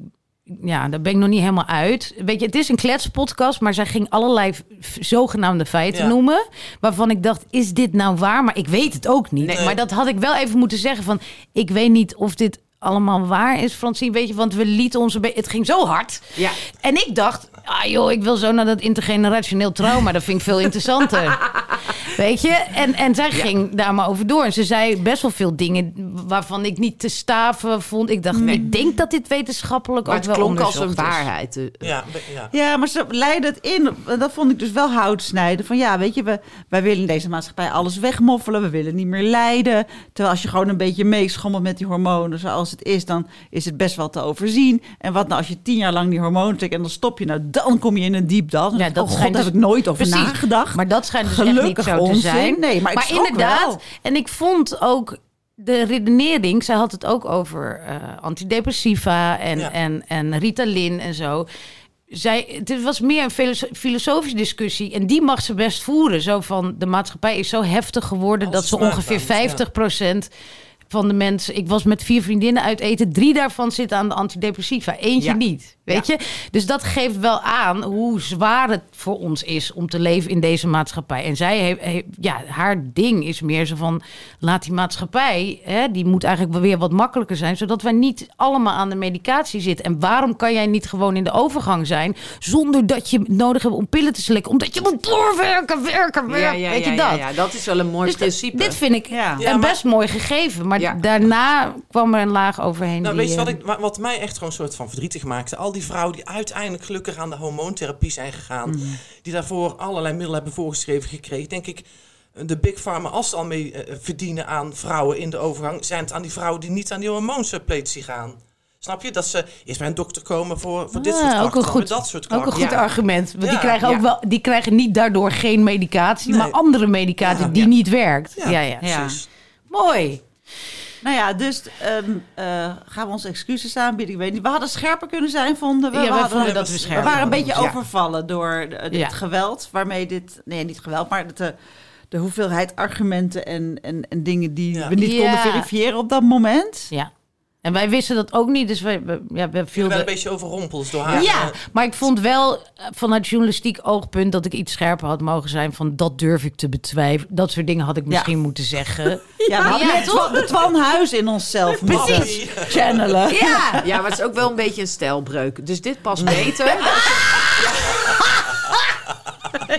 ja, daar ben ik nog niet helemaal uit. Weet je, het is een kletspodcast, maar zij ging allerlei zogenaamde feiten Ja. noemen. Waarvan ik dacht, is dit nou waar? Maar ik weet het ook niet. Nee. Maar dat had ik wel even moeten zeggen van, ik weet niet of dit allemaal waar is, Francine. Weet je, want we lieten beetje... Het ging zo hard. Ja. En ik dacht, ah joh, ik wil zo naar dat intergenerationeel trauma. Dat vind ik veel interessanter. Weet je? En, en zij ging daar maar over door. En ze zei best wel veel dingen waarvan ik niet te staven vond. Ik dacht, ik denk dat dit wetenschappelijk Maar ook het wel klonk als een is. waarheid. eh. Ja, ja. Ja, maar ze leiden het in. En Dat vond ik dus wel hout snijden. Van ja, weet je, we, wij willen in deze maatschappij alles wegmoffelen. We willen niet meer lijden. Terwijl als je gewoon een beetje meeschommelt met die hormonen zoals het is, dan is het best wel te overzien. En wat nou als je tien jaar lang die hormonen trekt en dan stop je, nou dan kom je in een diep dal. Ja, dat oh god, daar dus- heb ik nooit over Precies. nagedacht. Maar dat schijnt dus echt niet Gelukkig zo te onzin. zijn. Nee, maar inderdaad, wel. en ik vond ook de redenering, zij had het ook over eh, antidepressiva en, Ja. en, en Ritalin en zo. Zij, het was meer een filoso- filosofische discussie en die mag ze best voeren. Zo van, de maatschappij is zo heftig geworden Als dat ze ongeveer smaakt 50% van de mensen... Ik was met vier vriendinnen uit eten. Drie daarvan zitten aan de antidepressiva. Eentje Ja. niet. Weet je? Dus dat geeft wel aan hoe zwaar het voor ons is... om te leven in deze maatschappij. En zij heeft... heeft- ja, haar ding is meer zo van... Laat die maatschappij... Hè, die moet eigenlijk wel weer wat makkelijker zijn... zodat wij niet allemaal aan de medicatie zitten. En waarom kan jij niet gewoon in de overgang zijn... zonder dat je nodig hebt om pillen te slikken? Omdat je moet doorwerken, werken, werken. Ja, ja, Weet ja, je ja, dat? ja, dat is wel een mooi Dus principe. dit vind ik Ja. Ja, een maar- best mooi gegeven. Maar Ja. daarna kwam er een laag overheen. Nou, weet je wat, eh, ik, wa- wat mij echt gewoon een soort van verdrietig maakte? Al die vrouwen die uiteindelijk gelukkig aan de hormoontherapie zijn gegaan, Mhm. die daarvoor allerlei middelen hebben voorgeschreven gekregen, denk ik, de Big Pharma, als ze al mee eh, verdienen aan vrouwen in de overgang, zijn het aan die vrouwen die niet aan die hormoonsuppletie gaan. Snap je? Dat ze eerst bij een dokter komen voor, voor dit Ah, soort klachten, ook een goed, dat soort ook klachten. een goed Ja. argument. Want die, Ja, krijgen ook wel, die krijgen niet daardoor geen medicatie, Nee. maar andere medicatie die niet werkt. Ja, Ja. ja. Ja. Precies. Mooi. Nou ja, dus ehm, eh, gaan we onze excuses aanbieden? Ik weet niet. We hadden scherper kunnen zijn, vonden we. Ja, we, hadden- vonden dat we we waren een beetje Ja. overvallen door het Ja. geweld waarmee dit... Nee, niet geweld, maar de, de hoeveelheid argumenten en, en, en dingen die we niet konden verifiëren op dat moment. Ja. En wij wisten dat ook niet, dus wij, we, ja, we vielden... een beetje overrompeld door haar. Ja, eh, maar ik vond wel eh, vanuit journalistiek oogpunt dat ik iets scherper had mogen zijn van dat durf ik te betwijfelen. Dat soort dingen had ik misschien moeten zeggen. Ja, we hadden Ja? Twan, de Twan Huis in onszelf moeten Precies. channelen. Ja, Ja, maar het is ook wel een beetje een stijlbreuk. Dus dit past beter.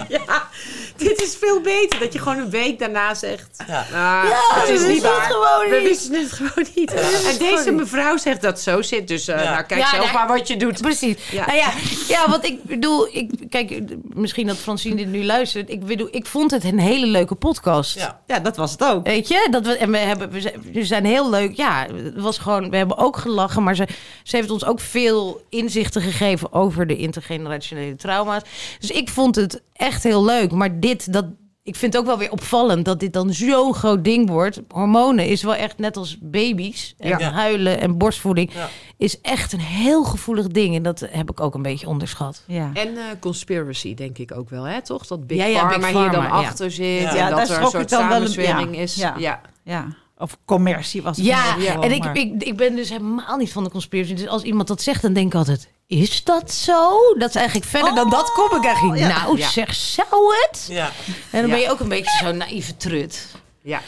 ja, dit is veel beter. Dat je gewoon een week daarna zegt... Ja. "Ah, Ja, is we niet waar. gewoon We niet." wisten het gewoon niet. En deze mevrouw zegt dat zo zit. Dus eh, Ja. nou, kijk Ja, zelf nee. maar wat je doet. Precies. Ja. Nou ja, ja, wat ik bedoel, ik, kijk, misschien dat Francine dit nu luistert. Ik bedoel, ik vond het een hele leuke podcast. Ja. Ja, dat was het ook. Weet je, dat we, en we, hebben, we, zijn, we zijn heel leuk. Ja, het was gewoon, we hebben ook gelachen, maar ze, ze heeft ons ook veel inzichten gegeven over de intergenerationele trauma's. Dus ik vond het echt heel leuk. Maar dit, dat, ik vind het ook wel weer opvallend dat dit dan zo'n groot ding wordt. Hormonen is wel echt net als baby's. En Ja. huilen en borstvoeding Ja. is echt een heel gevoelig ding. En dat heb ik ook een beetje onderschat. Ja. En eh, conspiracy denk ik ook wel, hè? Toch? Dat Big Ja, ja, Pharma Big hier dan achter zit. Ja. En Ja, daar dat er een soort ik dan wel een- samenzwering ja, is. ja. Ja. Ja. Of commercie was het. Ja, en ik, maar- ik, ik ben dus helemaal niet van de conspiracy. Dus als iemand dat zegt, dan denk ik altijd... Is dat zo? Dat is eigenlijk verder dan dat kom ik eigenlijk niet. ja. Nou, Ja. zeg, zou het? Ja. En dan ben Ja. je ook een beetje zo'n naïeve trut. Ja.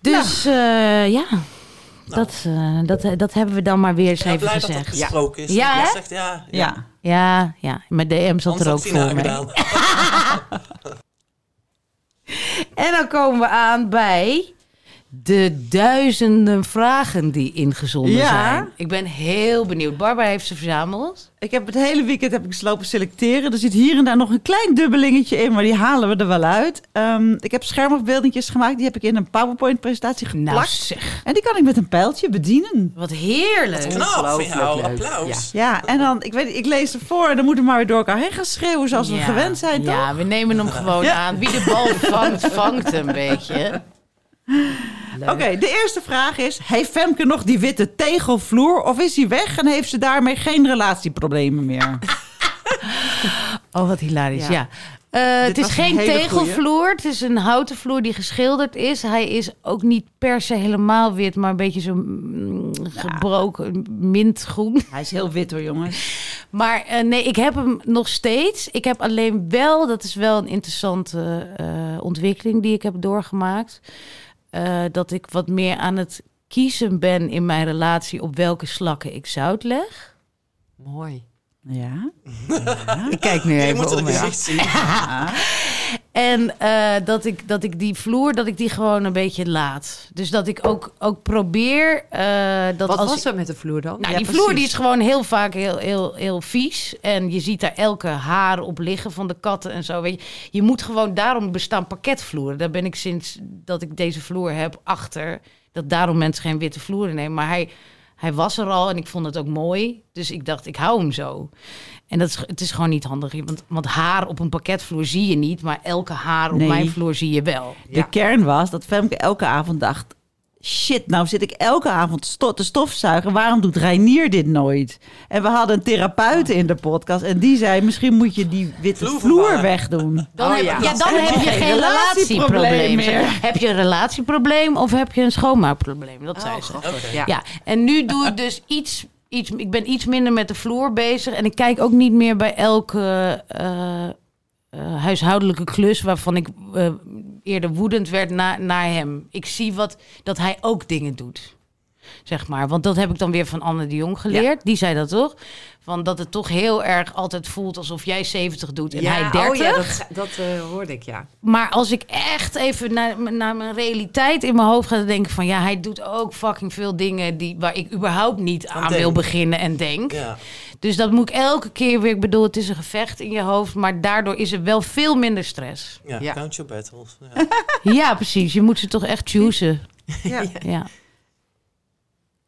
Dus eh, ja, dat, eh, dat, dat hebben we dan maar weer eens Ja, even blij dat dat gezegd. besproken is. Ja, hè? zegt, ja, ja. Ja, ja, mijn DM zat er ook Tina voor mee. gedaan. En dan komen we aan bij de duizenden vragen die ingezonden Ja. zijn. Ik ben heel benieuwd. Barbara heeft ze verzameld. Ik heb het hele weekend heb ik ze lopen selecteren. Er zit hier en daar nog een klein dubbelingetje in, maar die halen we er wel uit. Ehm, ik heb schermafbeeldingjes gemaakt. Die heb ik in een PowerPoint-presentatie geplakt. Nou zeg, En die kan ik met een pijltje bedienen. wat heerlijk. Knap jou. leuk. Applaus. Ja, en dan, ik weet ik lees ervoor en dan moeten we maar weer door elkaar heen gaan schreeuwen zoals we Ja. gewend zijn, toch? Ja, we nemen hem gewoon Ja. aan. Wie de bal vangt, vangt een beetje. Oké, de eerste vraag is: Heeft Femke nog die witte tegelvloer of is hij weg en heeft ze daarmee geen relatieproblemen meer? Oh, wat hilarisch. Ja. Ja. Eh, het is geen tegelvloer. Het is een houten vloer die geschilderd is. Hij is ook niet per se helemaal wit, maar een beetje zo mm, gebroken mintgroen. Hij is heel wit hoor, jongens. Maar eh, nee, ik heb hem nog steeds. Ik heb alleen wel, dat is wel een interessante eh, ontwikkeling die ik heb doorgemaakt. Eh, dat ik wat meer aan het kiezen ben in mijn relatie op welke slakken ik zout leg. Mooi. Ja. Ik kijk nu Je even moet het gezicht zien. En eh, dat, ik, dat ik die vloer, dat ik die gewoon een beetje laat. Dus dat ik ook, ook probeer eh, dat Wat als was er met de vloer dan? Nou, Ja, die vloer die is gewoon heel vaak heel, heel, heel vies. En je ziet daar elke haar op liggen van de katten en zo. Weet je. je moet gewoon, daarom bestaan pakketvloeren. Daar ben ik sinds dat ik deze vloer heb achter. Dat daarom mensen geen witte vloeren nemen. Maar hij, hij was er al en ik vond het ook mooi. Dus ik dacht, ik hou hem zo. En dat is, het is gewoon niet handig. Want, want haar op een pakketvloer zie je niet. Maar elke haar op Nee. mijn vloer zie je wel. De kern was dat Femke elke avond dacht... Shit, nou zit ik elke avond sto- te stofzuigen. Waarom doet Reinier dit nooit? En we hadden een therapeut in de podcast. En die zei, misschien moet je die witte Vloer wegdoen. Dan Oh, heb, ja. ja. dan heb je geen relatieprobleem meer. Heb je een relatieprobleem of heb je een schoonmaakprobleem? Dat zei ze. Oké. Ja. Ja, en nu doe ik dus iets, Ik ben iets minder met de vloer bezig. En ik kijk ook niet meer bij elke eh, eh, huishoudelijke klus... waarvan ik eh, eerder woedend werd na, naar hem. Ik zie wat, dat hij ook dingen doet. Zeg maar. Want dat heb ik dan weer van Anne de Jong geleerd. Die zei dat toch? Van dat het toch heel erg altijd voelt alsof jij 70 doet en hij 30. Oh ja, dat, dat eh, hoorde ik, ja. Maar als ik echt even naar, naar mijn realiteit in mijn hoofd ga denken van ja, hij doet ook fucking veel dingen die, waar ik überhaupt niet aan wil beginnen en denk. Ja. Dus dat moet ik elke keer weer. Ik bedoel, het is een gevecht in je hoofd, maar daardoor is er wel veel minder stress. Ja, Ja. count your battles. Ja. Ja, precies. Je moet ze toch echt choosen. Ja. Ja.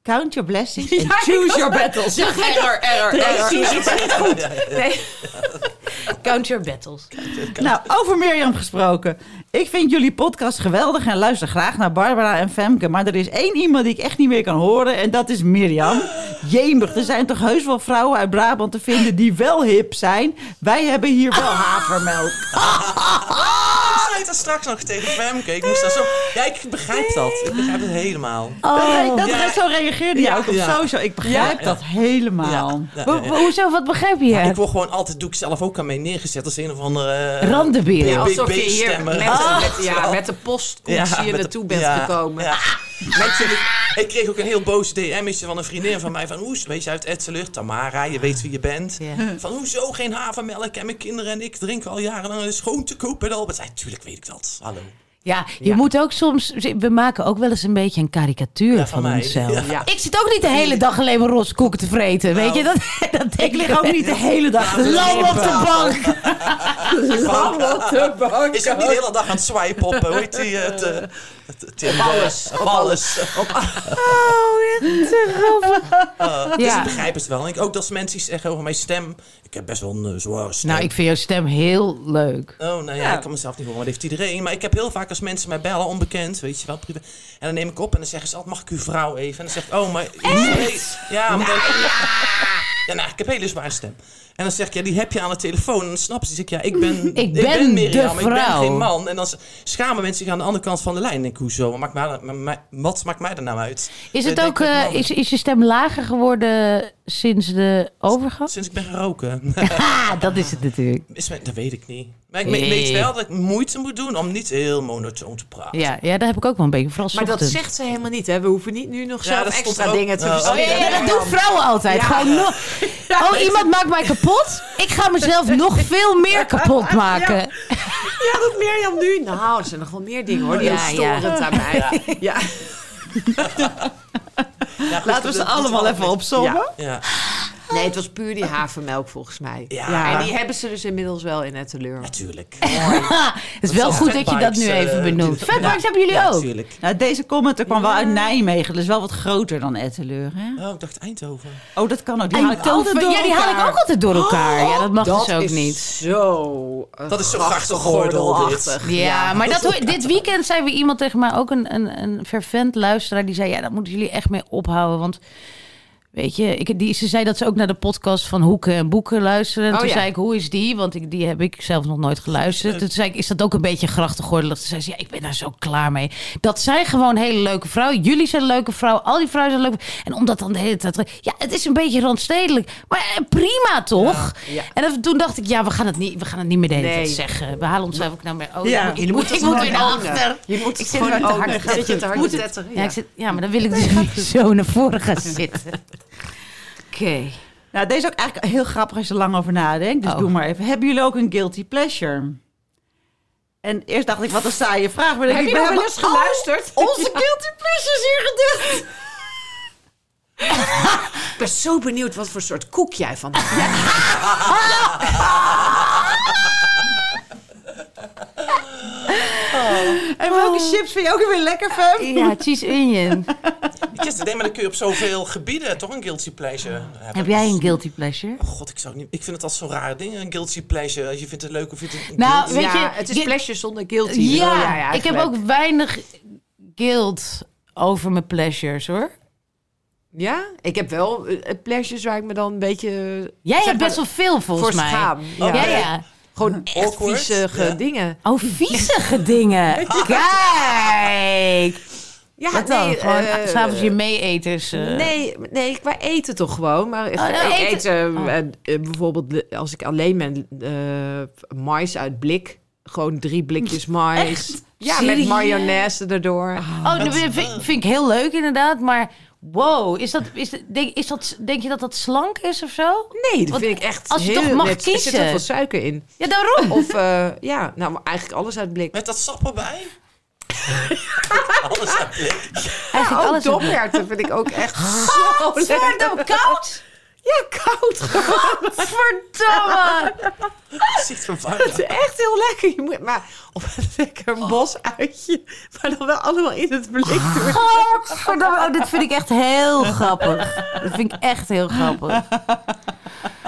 Count your blessings and choose your battles. Error, error, error. Nee. Count your battles. Nou, over Mirjam gesproken. Ik vind jullie podcast geweldig en luister graag naar Barbara en Femke. Maar er is één iemand die ik echt niet meer kan horen en dat is Mirjam. Jemig, er zijn toch heus wel vrouwen uit Brabant te vinden die wel hip zijn. Wij hebben hier wel havermelk. Ik zei er straks nog tegen Femke. Ik moest daar zo... Ja, ik begrijp dat. Ik begrijp het helemaal. Dat, dat, Ja. Zo reageerde jij ook op Ja. sowieso. Ik begrijp Ja. dat helemaal. Ja, Ho- ja, ja. Hoezo? Wat begrijp je? Ja, ik word gewoon altijd, doe ik zelf ook aan mee neergezet als een of andere... Randenbeer. Ja, Alsof je hier met, Ah. met, ja, met de postkoets hier met naartoe de- bent ja, gekomen. ja. Mensen, ik, ik kreeg ook een heel boos DM'tje van een vriendin van mij. Van, hoe weet je uit Etseleur? Tamara, je weet wie je bent. Ja. Van, hoezo geen havermelk? En mijn kinderen en ik drinken al jarenlang schoon te koop en al. Maar zei, tuurlijk weet ik dat. Hallo. Ja, je Ja. moet ook soms. We maken ook wel eens een beetje een karikatuur Ja, van, onszelf. Ja. Ja. Ik zit ook niet de hele dag alleen maar roze koeken te vreten. Weet je, dat, dat Ik denk lig ook niet de hele dag te Lam op de bank. Is ook niet de hele dag aan het swipen op, eh, hoe heet die, het, eh, Tinder, alles, Op alles. Uh, dus Ja. ik begrijp het wel. En ik, ook dat mensen iets zeggen over mijn stem. Ik heb best wel een eh, zware stem. Nou, ik vind jouw stem heel leuk. Oh, nou ja, ik kan mezelf niet horen, maar dat heeft iedereen. Maar ik heb heel vaak als mensen mij bellen, onbekend, weet je wel, privé. En dan neem ik op en dan zeggen ze altijd, mag ik uw vrouw even? En dan zeg ik, oh, maar... Nee. Ja, maar dan, ja, nou, ik heb een hele zware stem. En dan zeg ik, ja, die heb je aan de telefoon. En dan snappen ze, zeg ik, ja, ik ben, Ik ben Mirjam, de ik ben geen man. En dan schamen mensen zich aan de andere kant van de lijn. En ik, hoezo? Wat maakt mij, wat maakt mij er nou uit? Is Ik het ook, eh, is, is je stem lager geworden sinds de overgang? Sinds ik ben geroken. Ha, dat is het natuurlijk. Is mijn- dat weet ik niet. Maar ik Nee. weet wel dat ik moeite moet doen om niet heel monotoon te praten. Ja, ja, daar heb ik ook wel een beetje. Vooral Maar dat zegt ze helemaal niet, hè? We hoeven niet nu nog Ja, zelf extra ook. dingen te Oh, Oh ja, ja, dat doen vrouwen altijd. Ja. Gewoon nog. Oh, iemand maakt mij kapot. Ik ga mezelf nog veel meer kapot maken. Ja, dat Mirjam nu. Nou, er zijn nog wel meer dingen hoor. Die ja. storend aan mij. Ja. Ja, Laten we ze allemaal even opzommen. Ja. Nee, het was puur die havermelk volgens mij. Ja. En die hebben ze dus inmiddels wel in het teleur. Natuurlijk. Het is wel goed dat je dat nu even eh, benoemt. Fatbikes hebben jullie Ja, ook. natuurlijk. Nou, deze commenter kwam wel uit Nijmegen, dus wel wat groter dan Etteleur. Hè? Oh, ik dacht Eindhoven. Oh, dat kan ook. Die haal ik altijd door ja, die haal ik elkaar. ook altijd door elkaar. Ja, dat mag dus ook is niet. zo... Dat is zo grachtengordel, dit. Ja, maar dat dit weekend zei weer iemand tegen mij, ook een, een, een fervent luisteraar, die zei, ja, daar moeten jullie echt mee ophouden, want... Weet je, ik, die, ze zei dat ze ook naar de podcast van Hoeken en Boeken luisteren. En Oh, toen ja. zei ik, hoe is die? Want ik, die heb ik zelf nog nooit geluisterd. Toen zei ik, is dat ook een beetje grachtengordelig? Toen zei ze, ja, ik ben daar zo klaar mee. Dat zijn gewoon hele leuke vrouwen. Jullie zijn leuke vrouwen. Al die vrouwen zijn leuke En om dat dan de hele tijd... Ja, het is een beetje randstedelijk. Maar eh, prima, toch? ja. En dat- toen dacht ik, ja, we gaan het niet, we gaan het niet meer de hele Nee. tijd zeggen. We halen onszelf ook nou meer... Oh, Ja. ik moet- ik moet weer naar achter. Je moet Ik zit gewoon te hard ja, maar dan wil ik dus niet zo naar voren gaan zitten. Oké. Nou, deze is ook eigenlijk heel grappig als je er lang over nadenkt. Dus Oh. doe maar even. Hebben jullie ook een guilty pleasure? En eerst dacht ik, wat een saaie vraag. Maar dan Heb je ik, we wel eens geluisterd? Onze guilty pleasures hier gedeeld. Ik ben zo benieuwd wat voor soort koek jij van hebt. En welke chips vind je ook weer lekker, Fem? Ja, cheese onion. Yes, denk maar dan kun je op zoveel gebieden toch een guilty pleasure hebben. Heb jij een guilty pleasure? Oh god, ik zou niet... Ik vind het altijd zo'n raar ding, een guilty pleasure. Je vindt het leuk of je vindt het Nou, guilty. weet ja, je, het is pleasure zonder guilty. Ja, bedoel jij ik heb ook weinig guilt over mijn pleasures, hoor. Ja, ik heb wel eh, pleasures waar ik me dan een beetje... Jij hebt best wel veel, volgens voor mij. schaam. Oh, Ja, nee. ja. Gewoon echt Awkward. viezige Ja. dingen. Oh, viezige dingen. Kijk. Ja, Wat dan? nee, Gewoon eh, s'avonds je meeeters. eh. Nee, nee, qua eten toch gewoon. Maar nou, ik eten- eet eh, Oh. eh, eh, bijvoorbeeld eh, als ik alleen ben, eh mais uit blik. Gewoon drie blikjes mais. Ja, Serieus? met mayonaise erdoor. Oh, dat vind, vind ik heel leuk inderdaad, maar wow, is dat, is, dat- denk, is dat, denk je dat dat slank is of zo? Nee, dat Want vind ik echt als je heel... toch mag net- Er zit kiezen. heel veel suiker in. Ja, daarom. Of eh, ja, nou eigenlijk alles uit blik. Met dat sap erbij? Alles uit blik. Eigenlijk Ook alles. vind ik ook echt zo lekker. koud? Ja, koud. Verdomme. Ziet van Het is echt heel lekker. Je moet maar op een lekker Oh. bosuitje, maar dan wel allemaal in het blik doen. Verdomme. Oh, dit vind ik echt heel grappig. Dat vind ik echt heel grappig.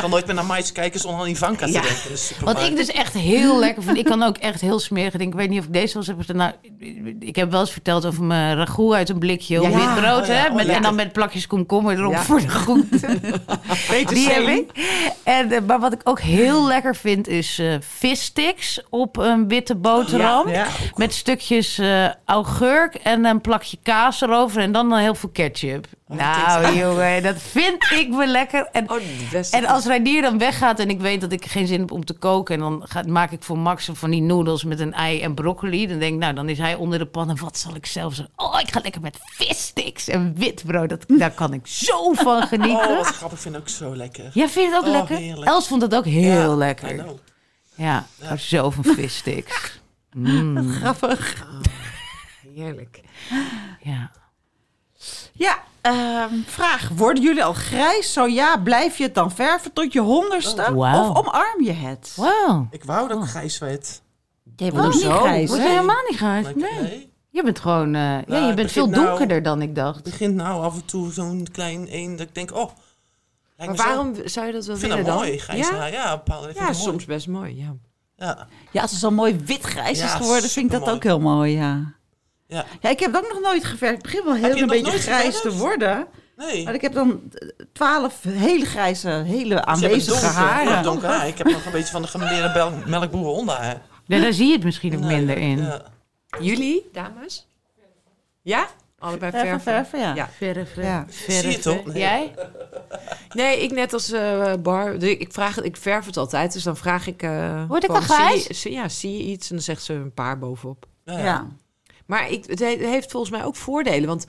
Ik kan nooit meer naar mais kijken zonder aan Ivanka te Ja. denken. supermarkt. Wat ik dus echt heel lekker vind. Ik kan ook echt heel smerig denken. Ik weet niet of ik deze wel eens heb. Nou, ik heb wel eens verteld over mijn ragout uit een blikje op Ja. wit brood. Oh ja, hè, oh, met, en dan met plakjes komkommer erop Ja. voor de groente. Beter Die heb ik. En, eh, maar wat ik ook heel lekker vind is eh vissticks op een witte boterham. Ja, ja. Met stukjes eh, augurk en een plakje kaas erover. En dan, dan heel veel ketchup. Nou jongen, dat vind ik me lekker. En, Oh, en als Reinier dan weggaat en ik weet dat ik geen zin heb om te koken... en dan ga, maak ik voor Max van die noedels met een ei en broccoli... dan denk ik, nou, dan is hij onder de pan en wat zal ik zelf zeggen? Oh, ik ga lekker met vissticks en witbrood. Dat, daar kan ik zo van genieten. Oh, wat grappig. Ik vind het ook zo lekker. Jij vindt het ook Oh, lekker? heerlijk. Els vond het ook heel Ja, lekker. Ja, ik hou zo van vissticks. Mm, Grappig. Heerlijk. ja. Ja, ehm, vraag. Worden jullie al grijs? Zo ja, blijf je het dan verven tot je honderdste? Oh. Of omarm je het? Wow. Ik wou dat ik grijs werd. Jij wordt niet grijs, Word je helemaal niet grijs? Nee. nee. Je bent gewoon... eh, ja, je bent begint veel nou- donkerder dan ik dacht. Het begint nou af en toe zo'n klein een dat ik denk, oh. Maar zo- waarom zou je dat wel Ik vind willen dat dan? mooi, grijs ja? haar. Ja, bepaalde, ik vind ja, mooi. soms best mooi, ja. Ja. Ja, als het zo mooi wit-grijs is geworden, vind ik dat ook heel mooi, ja. Ja. Ja, ik heb het ook nog nooit geverfd. Ik begin wel heel een beetje grijs te worden. Nee. Maar ik heb dan eh, twaalf hele grijze, hele Dus aanwezige donker- haren. ja, donker haar. Ik heb nog een beetje van de gemeleerde bel- melkboeren onder haar. Nee, daar zie je het misschien ook Nee, minder in. Ja. Jullie, dames? Ja? Allebei Verven, verven? verven, ja. Ja. Verven. Ja. Zie je toch? Nee. Jij? Nee, ik net als eh, Bar. de- Ik, vraag, ik verf het altijd, dus dan vraag ik... eh, Word ik al grijs? zie je- zie- ja, zie je iets? En dan zegt ze een paar bovenop. Ja. Ja. Maar ik, het he- heeft volgens mij ook voordelen. Want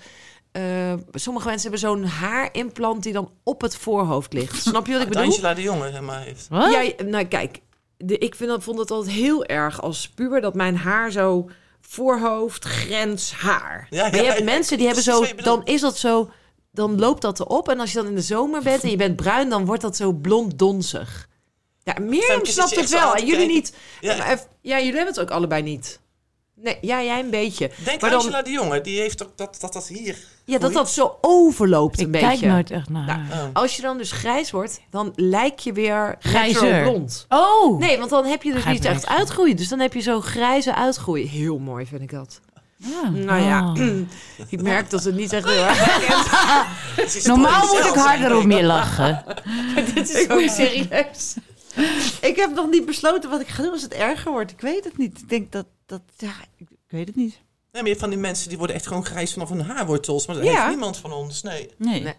eh, sommige mensen hebben zo'n haarimplant die dan op het voorhoofd ligt. Snap je wat ik bedoel? Angela de Jonge zeg maar, heeft. Wat? Ja, nou kijk, de, ik vind dat, vond het altijd heel erg als puber dat mijn haar zo voorhoofd, grens, haar. Ja, maar je ja, hebt ja, mensen die hebben zo, dan is dat zo, dan loopt dat erop. En als je dan in de zomer bent en je bent bruin, dan wordt dat zo blond donzig. Ja, Mirjam zit snapt je het wel. En jullie niet. Ja. Maar even- ja, jullie hebben het ook allebei niet. Nee, ja, jij een beetje. Denk maar dan, Angela de Jonge, die heeft toch dat dat, dat hier. ja, dat dat zo overloopt een Ik beetje. kijk nooit echt naar Nou, haar. Oh. Als je dan dus grijs wordt, dan lijk je weer Grijzer. blond. Oh! Nee, want dan heb je dus niet ik. echt uitgroeien. Dus dan heb je zo'n grijze uitgroei. Heel mooi vind ik dat. Ja. Nou ja, Oh. ik merk dat het niet echt heel erg Normaal moet ik harder om je lachen. Dit is ook serieus. Ik heb nog niet besloten wat ik ga doen als het erger wordt. Ik weet het niet. Ik denk dat, dat ja, ik, ik weet het niet. Nee, maar je hebt van die mensen die worden echt gewoon grijs vanaf hun haarwortels. Maar dat Ja. heeft niemand van ons, nee. Nee. Nee.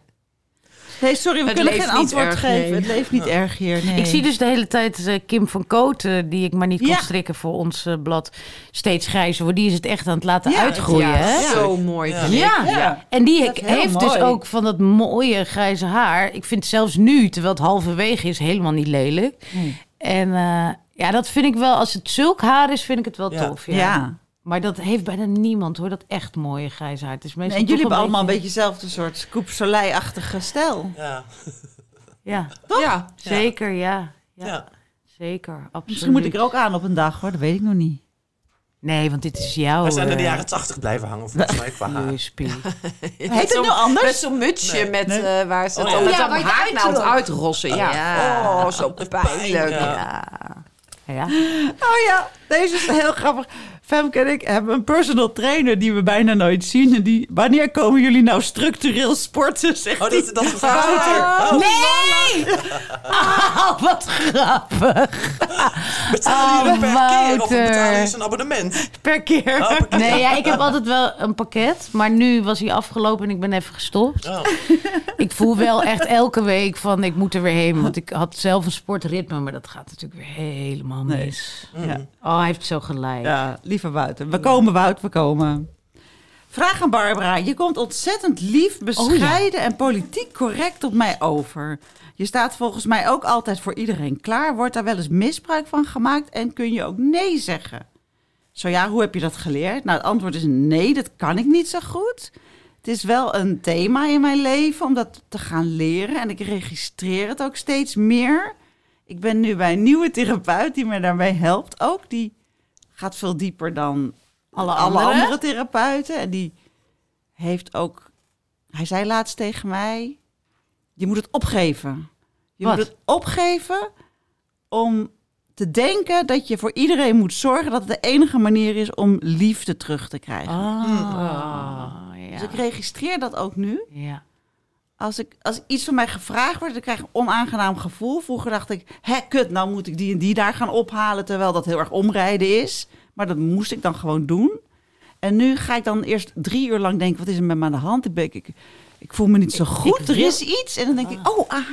Nee, sorry, we Het kunnen geen antwoord erg, geven. nee. Het leeft niet erg hier. Nee. Ik zie dus de hele tijd eh, Kim van Kooten, die ik maar niet kon strikken voor ons eh, blad, steeds grijzer wordt. Die is het echt aan het laten Ja, uitgroeien. Ja, hè? zo mooi Ja. En die heeft dus ook van dat mooie grijze haar. Ik vind zelfs nu, terwijl het halverwege is, helemaal niet lelijk. Nee. En eh, ja, dat vind ik wel, als het zulk haar is, vind ik het wel Ja. tof. Ja. Ja. Maar dat heeft bijna niemand hoor, dat echt mooie grijze haar. Het is meestal en jullie toch hebben allemaal een beetje dezelfde soort Coupe Soleil-achtige stijl. Ja. Ja, Ja, zeker, ja. ja. Ja. Zeker, absoluut. Misschien moet ik er ook aan op een dag hoor, dat weet ik nog niet. Nee, want dit is jouw... We zijn in de eh, jaren tachtig blijven hangen, volgens mij, qua haar. USP. Heet het nu anders? Met zo'n mutsje Nee. met, Nee. eh, waar ze Oh, het ja. met Ja, uitrossen. Ja. Ja. Oh, zo pijnlijk. Ja. Ja. Oh ja, deze is heel grappig. Femke en ik hebben een personal trainer die we bijna nooit zien. En die, wanneer komen jullie nou structureel sporten? Zegt Oh, dat, dat is Wouter. Oh, Nee! Oh, wat grappig. betalen jullie Oh, per keer of betalen jullie een abonnement? per keer. Oh, per keer. Nee, ja, ik heb altijd wel een pakket. Maar nu was hij afgelopen en ik ben even gestopt. Oh. Ik voel wel echt elke week van ik moet er weer heen. Want ik had zelf een sportritme, maar dat gaat natuurlijk weer helemaal Nee. mis. Ja. Oh, hij heeft zo gelijk. Ja, lieve Wouter. We komen, Wout, we komen. Vraag aan Barbara. Je komt ontzettend lief, bescheiden en politiek correct op mij over. Je staat volgens mij ook altijd voor iedereen klaar. Wordt daar wel eens misbruik van gemaakt en kun je ook nee zeggen? Zo ja, hoe heb je dat geleerd? Nou, het antwoord is nee, dat kan ik niet zo goed. Het is wel een thema in mijn leven om dat te gaan leren. En ik registreer het ook steeds meer. Ik ben nu bij een nieuwe therapeut die me daarbij helpt ook. Die gaat veel dieper dan alle, andere therapeuten. En die heeft ook... Hij zei laatst tegen mij... Je moet het opgeven. Je Wat? moet het opgeven om te denken dat je voor iedereen moet zorgen... dat het de enige manier is om liefde terug te krijgen. Ah, ja. Dus ik registreer dat ook nu. ja. Als, ik, als iets van mij gevraagd wordt, dan krijg ik een onaangenaam gevoel. Vroeger dacht ik, hè, kut, nou moet ik die en die daar gaan ophalen... terwijl dat heel erg omrijden is. Maar dat moest ik dan gewoon doen. En nu ga ik dan eerst drie uur lang denken... wat is er met me aan de hand? Ik, ben, ik, ik voel me niet zo goed, er wil- is iets. En dan denk ik, oh, ah,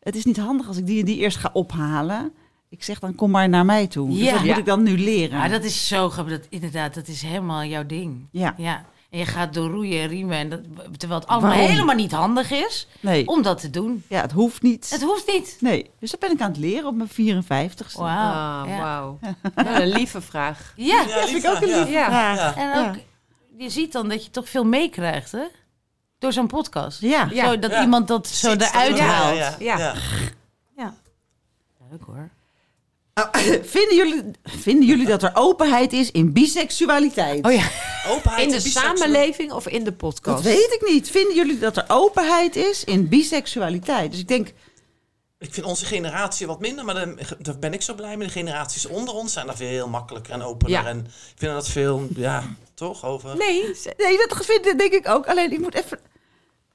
het is niet handig als ik die en die eerst ga ophalen. Ik zeg dan, kom maar naar mij toe. Dus Ja. dat moet Ja. ik dan nu leren. Maar dat is zo grappig. Dat, inderdaad, dat is helemaal jouw ding. Ja. ja. En je gaat door roeien en riemen. En dat, terwijl het allemaal Waarom? helemaal niet handig is Nee, om dat te doen. ja, het hoeft niet. Het hoeft niet. Nee, dus dat ben ik aan het leren op mijn 54ste. Wauw. Ah, ja. wauw. Ja, een lieve vraag. Ja. Ja, Dat vind ik ook een ja. lieve Ja. vraag. Ja. En ook, je ziet dan dat je toch veel meekrijgt, hè? Door zo'n podcast. Ja. Ja. Zo dat Ja. iemand dat zo Ziet, eruit haalt. Ja, ja, Ja. ja. Ja. Leuk hoor. Oh, vinden, jullie, vinden jullie dat er openheid is in biseksualiteit? Oh ja. Openheid In de samenleving of in de podcast? Dat weet ik niet. Vinden jullie dat er openheid is in biseksualiteit? Dus ik denk, Ik vind onze generatie wat minder, maar dan, daar ben ik zo blij mee. De generaties onder ons zijn daar veel makkelijker en opener. Ja. En ik vind dat veel, ja, toch? Over. Nee, nee, dat vind, denk ik ook. Alleen, ik moet even...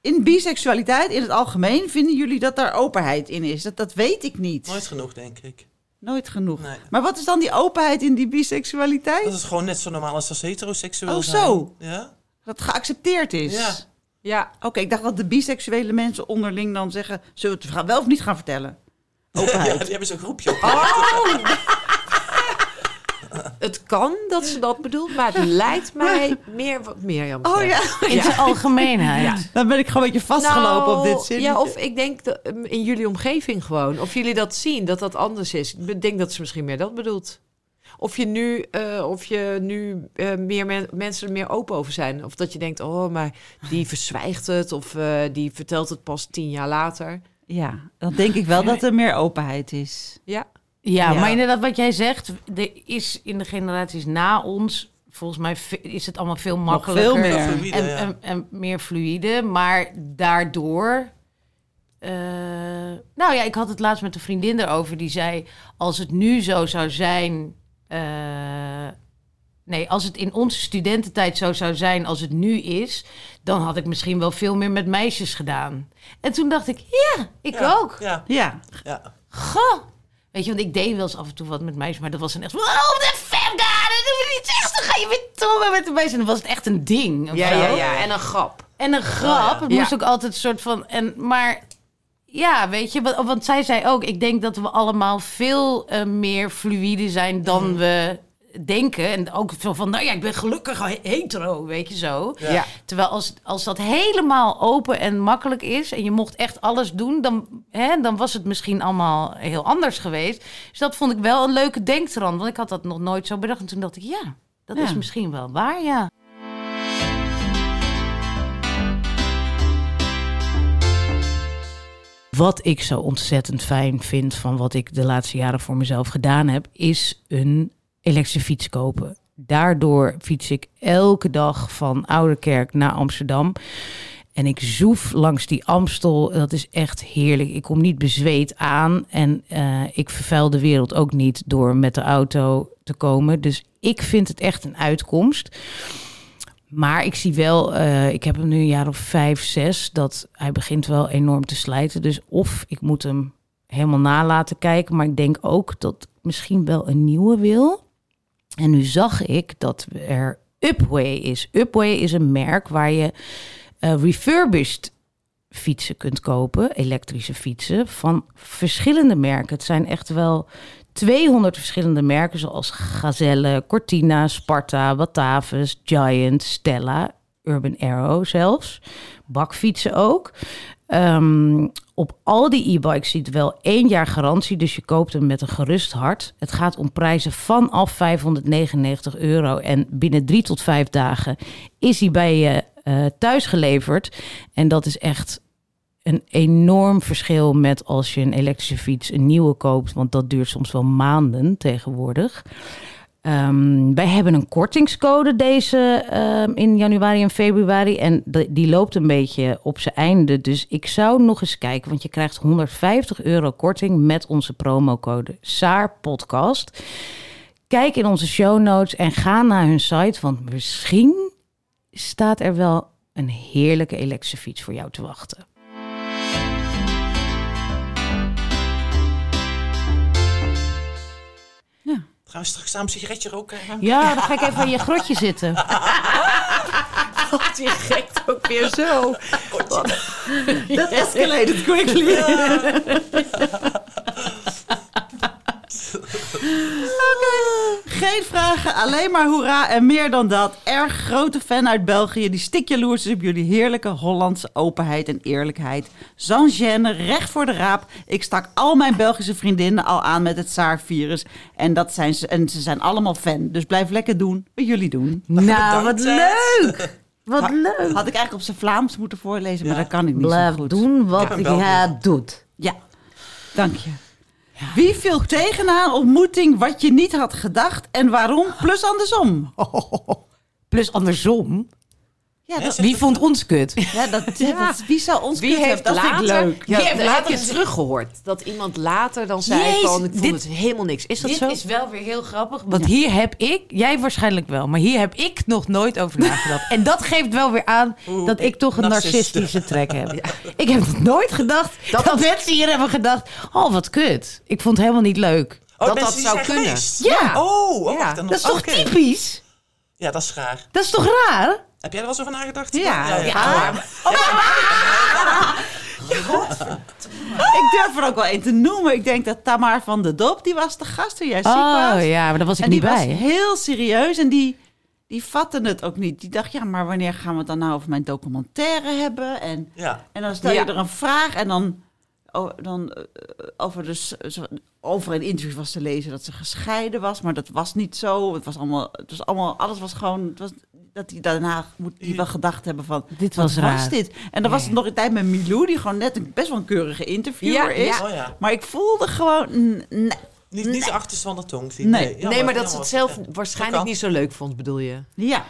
In biseksualiteit, in het algemeen, vinden jullie dat daar openheid in is? Dat, dat weet ik niet. Nooit genoeg, denk ik. Nooit genoeg. Nee. Maar wat is dan die openheid in die biseksualiteit? Dat is gewoon net zo normaal als als heteroseksueel Oh, zijn. zo. Ja? Dat geaccepteerd is? Ja. ja. Oké, ik dacht dat de biseksuele mensen onderling dan zeggen... zullen we het gaan- wel of niet gaan vertellen? ja, Openheid. die hebben zo'n groepje op. Het kan dat ze dat bedoelt, maar het lijkt mij meer wat Mirjam Oh zegt. ja, In zijn algemeenheid. dan ben ik gewoon een beetje vastgelopen op dit Nou, zin. Ja, of ik denk dat, um, in jullie omgeving gewoon. Of jullie dat zien, dat dat anders is. Ik denk dat ze misschien meer dat bedoelt. Of je nu, eh, of je nu eh, meer men- mensen er meer open over zijn. Of dat je denkt, oh, maar die verzwijgt het. Of eh, die vertelt het pas tien jaar later. Ja, dan denk ik wel dat er meer openheid is. Ja, Ja, Ja. maar inderdaad, wat jij zegt, er is in de generaties na ons, volgens mij is het allemaal veel makkelijker. veel meer. Fluïde, en, ja. en, en meer fluïde, maar daardoor. eh, nou ja, ik had het laatst met een vriendin erover die zei: als het nu zo zou zijn. eh, nee, als het in onze studententijd zo zou zijn als het nu is, dan had ik misschien wel veel meer met meisjes gedaan. En toen dacht ik: ja, ik Ja, ook. Ja, Ja, ja. Goh. Weet je, want ik deed wel eens af en toe wat met meisjes, maar dat was dan echt van, oh, de femka, dat doen we niet zeggen, dan ga je weer tongen met de meisjes. En dan was het echt een ding. ja, zo. ja, ja. En een grap. En een grap, ja. het moest ook altijd een soort van, en, maar ja, weet je, want, want zij zei ook, ik denk dat we allemaal veel eh, meer fluïde zijn dan we denken. En ook zo van, nou ja, ik ben gelukkig he- hetero, weet je zo. Ja. Terwijl als, als dat helemaal open en makkelijk is en je mocht echt alles doen, dan, hè, dan was het misschien allemaal heel anders geweest. Dus dat vond ik wel een leuke denktrand, want ik had dat nog nooit zo bedacht. En toen dacht ik, ja, dat Ja. is misschien wel waar, ja. Wat ik zo ontzettend fijn vind van wat ik de laatste jaren voor mezelf gedaan heb, is een elektrische fiets kopen. Daardoor fiets ik elke dag van Ouderkerk naar Amsterdam. En ik zoef langs die Amstel. Dat is echt heerlijk. Ik kom niet bezweet aan. En eh, ik vervuil de wereld ook niet door met de auto te komen. Dus ik vind het echt een uitkomst. Maar ik zie wel, eh, ik heb hem nu een jaar of vijf, zes, dat hij begint wel enorm te slijten. Dus of ik moet hem helemaal na laten kijken, maar ik denk ook dat misschien wel een nieuwe wil. En nu zag ik dat er Upway is. Upway is een merk waar je eh, refurbished fietsen kunt kopen, elektrische fietsen van verschillende merken. Het zijn echt wel 200 verschillende merken, zoals Gazelle, Cortina, Sparta, Batavus, Giant, Stella, Urban Arrow zelfs. Bakfietsen ook. Ehm, op al die e-bikes ziet wel één jaar garantie, dus je koopt hem met een gerust hart. Het gaat om prijzen vanaf 599 euro en binnen drie tot vijf dagen is hij bij je eh, thuis geleverd. En dat is echt een enorm verschil met als je een elektrische fiets een nieuwe koopt, want dat duurt soms wel maanden tegenwoordig. Ehm, wij hebben een kortingscode deze ehm, in januari en februari. En die loopt een beetje op zijn einde. Dus ik zou nog eens kijken. Want je krijgt 150 euro korting met onze promocode SAARPodcast. Kijk in onze show notes en ga naar hun site. Want misschien staat er wel een heerlijke elektrische fiets voor jou te wachten. Gaan we straks samen een sigaretje roken? Ja, dan ga ik even aan je grotje zitten. Die gekt ook weer zo. dat escalated quickly. Oké, Geen vragen, alleen maar hoera en meer dan dat. Erg grote fan uit België die stikjaloers is op jullie heerlijke Hollandse openheid en eerlijkheid. Sans gêne, recht voor de raap. Ik stak al mijn Belgische vriendinnen al aan met het SAAR-virus. En, dat zijn ze, en ze zijn allemaal fan. Dus blijf lekker doen wat jullie doen. Nou, wat leuk! Wat leuk! Had ik eigenlijk op zijn Vlaams moeten voorlezen, maar Ja. dat kan ik niet Blijf zo goed. doen wat je doet. Ja, dank je. Wie viel tegen na een ontmoeting wat je niet had gedacht en waarom? Plus andersom. Plus andersom. Ja, dat, Wie vond ons kut? ja, dat, ja, dat- wie zou ons Wie kut heeft hebben? Dat vind ik later, leuk. Wie heeft Ja, later eens teruggehoord? Dat iemand later dan zei Jezus, van, ik vond dit- het helemaal niks. Is dat Dit zo? is wel weer heel grappig. Want hier heb ik, jij waarschijnlijk wel, maar hier heb ik nog nooit over nagedacht. En dat geeft wel weer aan Oeh, dat ik toch een narcist. narcistische trek heb. Ik heb nog nooit gedacht dat, Dat- mensen hier hebben gedacht: oh wat kut. Ik vond het helemaal niet leuk. Oh, Dat dat zou kunnen. geweest? Ja. Oh, oh Ja. wacht, dan Dat is toch oké. typisch? Ja, dat is raar. Dat is toch raar? Heb jij er wel eens over nagedacht? Ja, ja. ja. Ik durf er ook wel een te noemen. Ik denk dat Tamar van de Dop, die was de gast toen jij ziek Oh was. ja, maar daar was ik en niet die was bij. heel serieus en die, die vatte het ook niet. Die dacht, ja, maar wanneer gaan we het dan nou over mijn documentaire hebben? En, Ja. en dan stel je er een vraag en dan, oh, dan eh, over, dus, zo- over een interview was te lezen dat ze gescheiden was. Maar dat was niet zo. Het was allemaal, het was allemaal alles was gewoon... Het was, dat hij daarna moet hij wel gedacht hebben van... Dit wat was was raar. dit? En dan was het nog een tijd met Milou, die gewoon net een best wel een keurige interviewer Ja, is. ja. Oh ja. Maar ik voelde gewoon... nee. Niet, niet van de tong. die- Nee. Ja, nee, maar dat ze het zelf waarschijnlijk niet zo leuk vond, bedoel je? Ja.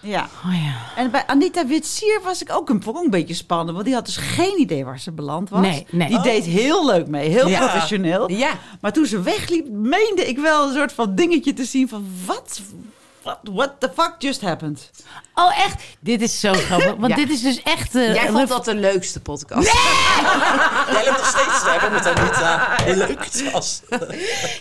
Ja. Oh ja. En bij Anita Witsier was ik ook een, ook een beetje spannend. Want die had dus geen idee waar ze beland was. Nee, nee. Die Oh. deed heel leuk mee. Heel Ja. professioneel. Ja. Maar toen ze wegliep, meende ik wel een soort van dingetje te zien van... Wat? What, what the fuck just happened? Oh echt? Dit is zo grappig. Want Ja. dit is dus echt... eh, Jij vond dat de leukste podcast. Jij loopt nog steeds te hebben met Anita. Heel leuk.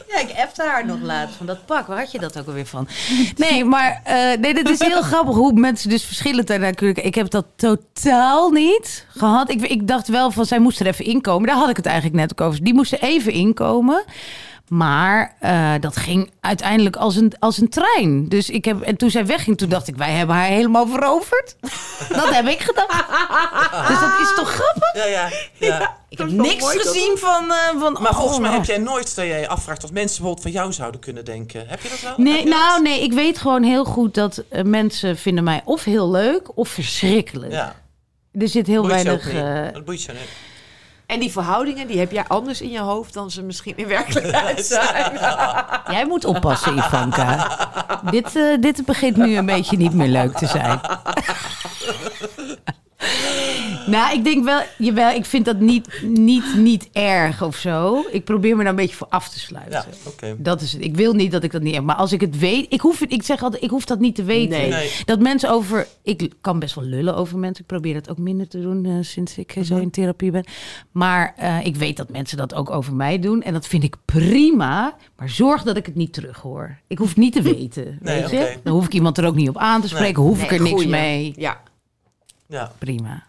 Ja, ik appte haar nog laatst van dat pak. Waar had je dat ook alweer van? Nee, maar eh, nee, dat is heel grappig hoe mensen dus verschillend daarnaar kunnen kijken. Ik heb dat totaal niet gehad. Ik, ik dacht wel van, zij moest er even inkomen. Daar had ik het eigenlijk net ook over. Die moesten even inkomen. Maar eh, dat ging uiteindelijk als een, als een trein. Dus ik heb, en toen zij wegging, toen dacht ik, wij hebben haar helemaal veroverd. Dat heb ik gedacht. Dus dat is toch grappig? Ja, ja. ja. Ik heb niks gezien van... eh, van Maar volgens oh, mij nou. heb jij nooit dat jij je afvraagt wat mensen bijvoorbeeld van jou zouden kunnen denken. Heb je dat wel? Nee, dat? nou nee, ik weet gewoon heel goed dat eh, mensen vinden mij of heel leuk of verschrikkelijk. Ja, Er zit heel boeit je ook weinig. eh, Dat boeit je niet. En die verhoudingen, die heb jij anders in je hoofd dan ze misschien in werkelijkheid zijn. jij moet oppassen, Ivanka. dit, eh, dit begint nu een beetje niet meer leuk te zijn. nou, ik denk wel, jawel, ik vind dat niet, niet, niet erg of zo. Ik probeer me daar een beetje voor af te sluiten. Ja, oké. Dat is het. Ik wil niet dat ik dat niet heb. Maar als ik het weet, ik hoef ik zeg altijd, ik hoef dat niet te weten. Nee. Nee. Dat mensen over, ik kan best wel lullen over mensen. Ik probeer dat ook minder te doen eh, sinds ik zo in therapie ben. Maar eh, ik weet dat mensen dat ook over mij doen. En dat vind ik prima. Maar zorg dat ik het niet terughoor. Ik hoef het niet te weten. Nee, weet je? oké. Dan hoef ik iemand er ook niet op aan te spreken. Hoef ik er niks goeie. mee. Ja. Ja. Prima.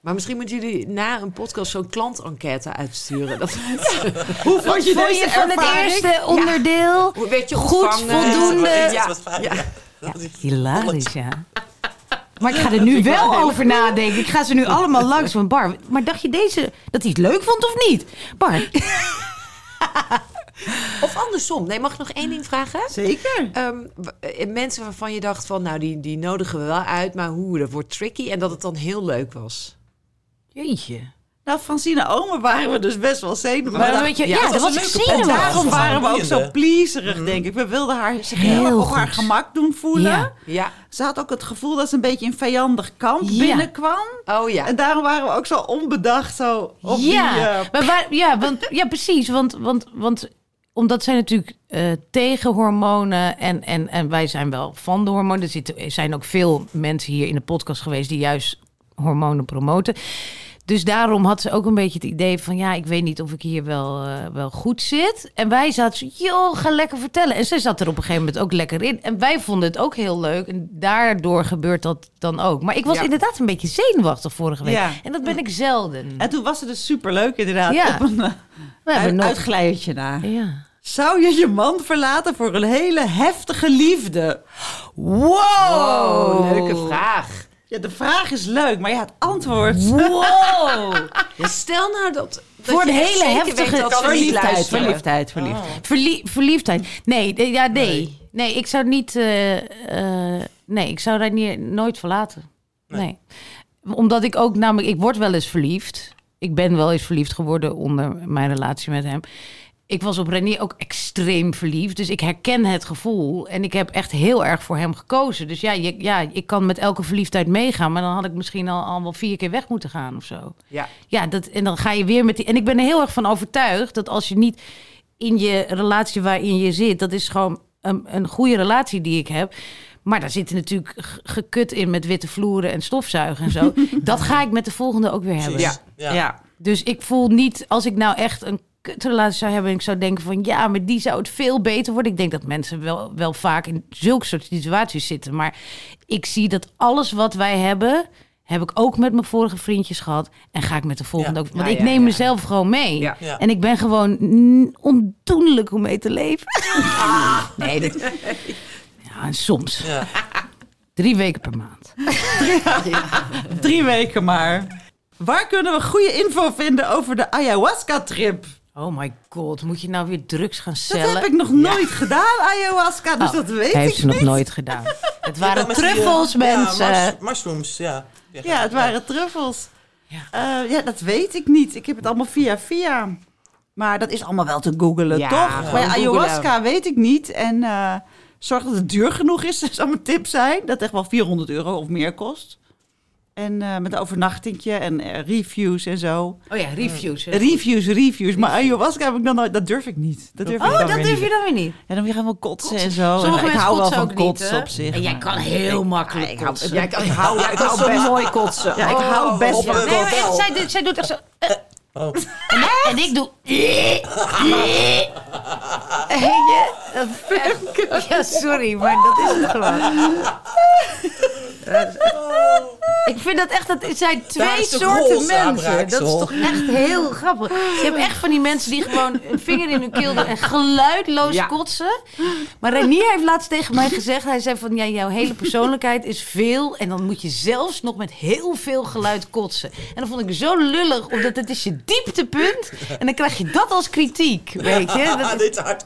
Maar misschien moeten jullie na een podcast zo'n klantenquête uitsturen. Dat Hoe vond je Vond je deze van het eerste onderdeel? Hoe werd je Goed, voldoende. Ja. Ja. Dat is- Hilarisch, ja. Maar ik ga er nu wel over nadenken. Ik ga ze nu allemaal langs van Bar. Maar dacht je deze dat hij het leuk vond of niet? Bar. Of andersom. Nee, mag ik nog één ding vragen? Zeker. Ehm, eh, mensen waarvan je dacht van, nou, die, die nodigen we wel uit, maar hoe, dat wordt tricky. En dat het dan heel leuk was. Jeetje. Nou, Francine Omer waren we dus best wel zenuwachtig. Maar weet je, ja, dat dat was was een leuke. En daarom zenuwachtig. waren we ook zo pleaserig, denk ik. We wilden haar zich heel, op haar gemak doen voelen. Ja. Ja. Ze had ook het gevoel dat ze een beetje in vijandig kamp Ja. binnenkwam. Oh ja. En daarom waren we ook zo onbedacht zo op ja, die... eh, maar waar, ja, want, ja, precies. Want, want, want omdat zij natuurlijk eh, tegen hormonen en, en, en wij zijn wel van de hormonen. Er zitten, zijn ook veel mensen hier in de podcast geweest die juist hormonen promoten. Dus daarom had ze ook een beetje het idee van... ja, ik weet niet of ik hier wel, eh, wel goed zit. En wij zaten zo, joh, ga lekker vertellen. En zij zat er op een gegeven moment ook lekker in. En wij vonden het ook heel leuk. En daardoor gebeurt dat dan ook. Maar ik was Ja. inderdaad een beetje zenuwachtig vorige week. Ja. En dat ben ik zelden. En toen was het dus superleuk inderdaad. Ja. Op een eh, We hebben uit, nog... uitglijertje na. Ja. Zou je je man verlaten voor een hele heftige liefde? Wow! Oh, leuke vraag. Ja, de vraag is leuk, maar ja, het antwoord... Wow! Ja, stel nou dat, dat Voor een hele heftige Verliefdheid, verliefdheid, verliefdheid. Verlie- verliefdheid. Nee, ja, nee. nee. ik zou niet... eh, eh, nee, ik zou daar niet, nooit verlaten. Nee. Omdat ik ook namelijk... Ik word wel eens verliefd. ik ben wel eens verliefd geworden onder mijn relatie met hem. Ik was op René ook extreem verliefd. Dus ik herken het gevoel. En ik heb echt heel erg voor hem gekozen. Dus ja, je, ja ik kan met elke verliefdheid meegaan. Maar dan had ik misschien al, al wel vier keer weg moeten gaan of zo. Ja. Ja, dat, en dan ga je weer met die. En ik ben er heel erg van overtuigd dat als je niet in je relatie waarin je zit, dat is gewoon een, een goede relatie die ik heb. Maar daar zitten natuurlijk gekut in met witte vloeren en stofzuigen en zo. dat ga ik met de volgende ook weer hebben. Ja. Ja. Ja. Dus ik voel niet, als ik nou echt een kutrelatie zou hebben... en ik zou denken van ja, maar die zou het veel beter worden. Ik denk dat mensen wel, wel vaak in zulke soort situaties zitten. Maar ik zie dat alles wat wij hebben... heb ik ook met mijn vorige vriendjes gehad. En ga ik met de volgende Ja. ook. Want Ja, ik ja, neem ja. mezelf gewoon mee. Ja. Ja. En ik ben gewoon ondoenlijk om mee te leven. nee, dat... Ja, en soms. Ja. Drie weken per maand. Drie weken maar. Waar kunnen we goede info vinden over de ayahuasca-trip? Oh my god, moet je nou weer drugs gaan Dat cellen? heb ik nog nooit gedaan, ayahuasca, dus Oh, dat weet heeft ik ze nog nooit gedaan. Het waren die, eh, truffels, ja, mensen. mushrooms, ja. Ja, het waren truffels. Ja. Ja. ja, dat weet ik niet. Ik heb het allemaal via via. Maar dat is allemaal wel te googelen, Ja, toch? Bij ayahuasca weet ik niet. En eh, zorg dat het duur genoeg is, zou mijn tip zijn. Dat het echt wel 400 euro of meer kost. En eh, met overnachtingje en eh, reviews en zo. Oh ja, reviews. hè? Reviews, reviews. Maar ayahuasca heb ik dan nooit... Dat durf ik niet. Dat durf ik Oh, dan dat durf niet. je dan weer niet. Ja, dan weer gaan we kotsen en zo. Sommige En ik hou wel kotsen van niet, kotsen op zich. En jij kan heel makkelijk ik hou- kotsen. Jij kan, ik hou, ik hou zo best mooi kotsen. Ja, ik hou best op van Nee, hotel. zij, doet- zij doet echt zo... eh, Oh. en, en ik doe... Je? Dat- Ja, sorry, maar dat is het gewoon. Ik vind dat echt, dat zijn Daar twee soorten mensen. Dat is toch echt heel grappig. Je hebt echt van die mensen die gewoon een vinger in hun keel doen en geluidloos Ja. kotsen. Maar Renier heeft laatst tegen mij gezegd, hij zei van, ja, jouw hele persoonlijkheid is veel. En dan moet je zelfs nog met heel veel geluid kotsen. En dat vond ik zo lullig, omdat het is je dieptepunt. En dan krijg je dat als kritiek, weet je. Dat is- dit hard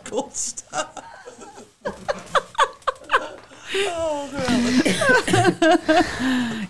kost.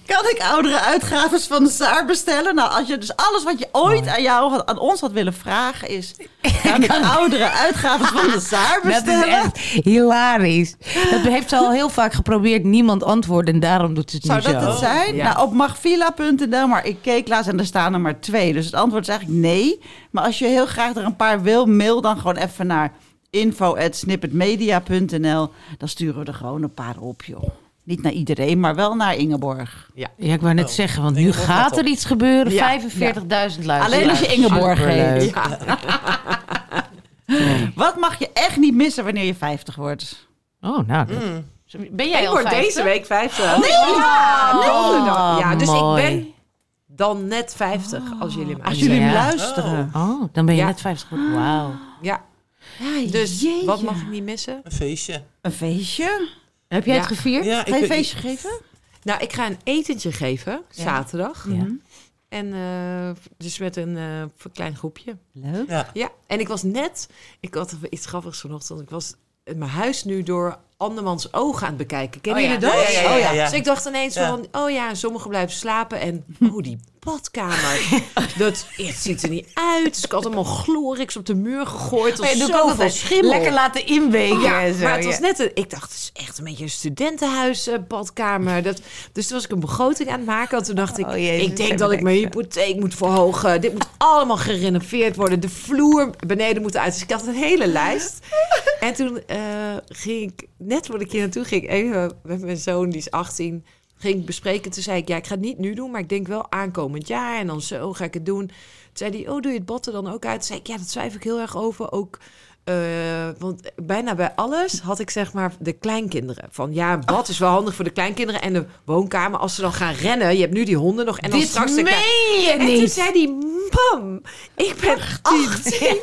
Kan ik oudere uitgaves van de Saar bestellen? Nou, als je dus alles wat je ooit aan, jou, had- aan ons had willen vragen is... Kan ik oudere uitgaves van de Saar Dat is bestellen? echt hilarisch. Dat heeft ze al heel vaak geprobeerd. Niemand antwoordde en daarom doet ze het Zou nu dat zo. het zijn? Ja. Nou, op magvilla.nl, maar ik keek laatst en er staan er maar twee. Dus het antwoord is eigenlijk nee. Maar als je heel graag er een paar wil, mail dan gewoon even naar info.snippetmedia.nl. Dan sturen we er gewoon een paar op, joh. Niet naar iedereen, maar wel naar Ingeborg. Ja, ik wou net Oh. zeggen, want nu gaat er iets gebeuren. Ja. 45.000 luisteraars. Alleen als je Ingeborg Superleuk. heet. Wat mag je echt niet missen wanneer je 50 wordt? Oh, nou. dat- Mm. Ben jij Ik al word 50? deze week 50. Nee! Ja, Oh, donderdag. ja, dus mooi. ik ben dan net 50 als jullie me Als jullie Ja. luisteren. Oh, dan ben je Ja. net 50 geworden. Wauw. Ja, dus jeetje. wat mag ik niet missen? Een feestje. Een feestje? Heb jij Ja. het gevierd? Ja, Ga je een feestje geven? Nou, ik ga een etentje geven, zaterdag. Ja. En eh, dus met een eh, klein groepje. Leuk. Ja. Ja, en ik was net, ik had even iets grappigs vanochtend. Ik was mijn huis nu door andermans ogen aan het bekijken. Kennen Oh ja. jullie dat? Ja, ja, ja, ja. Dus ik dacht ineens van, oh ja, sommigen blijven slapen. En oh, die badkamer. dat, het ziet er niet uit. Dus ik had allemaal glorix op de muur gegooid. Oh ja, was zoveel schimmel. Lekker laten inweken Ja, en zo. maar het was net een, ik dacht, het is echt een beetje een studentenhuis, eh, badkamer. Dat, dus toen was ik een begroting aan het maken. En toen dacht ik, Oh, jezus, ik denk dat ik mijn hypotheek moet verhogen. Dit moet allemaal gerenoveerd worden. De vloer beneden moet uit. Dus ik had een hele lijst. En toen eh, ging ik, net voordat ik hier naartoe ging, even met mijn zoon, die is 18, ging ik bespreken. Toen zei ik, ja, ik ga het niet nu doen, maar ik denk wel aankomend jaar. En dan zo ga ik het doen. Toen zei hij, oh, doe je het er dan ook uit? Toen zei ik, ja, dat twijfel ik heel erg over. Ook, eh, want bijna bij alles had ik zeg maar de kleinkinderen. Van ja, bad is wel handig voor de kleinkinderen. En de woonkamer, als ze dan gaan rennen. Je hebt nu die honden nog. En dan Dit straks meen je en toen niet. zei hij, mam, ik ben 18.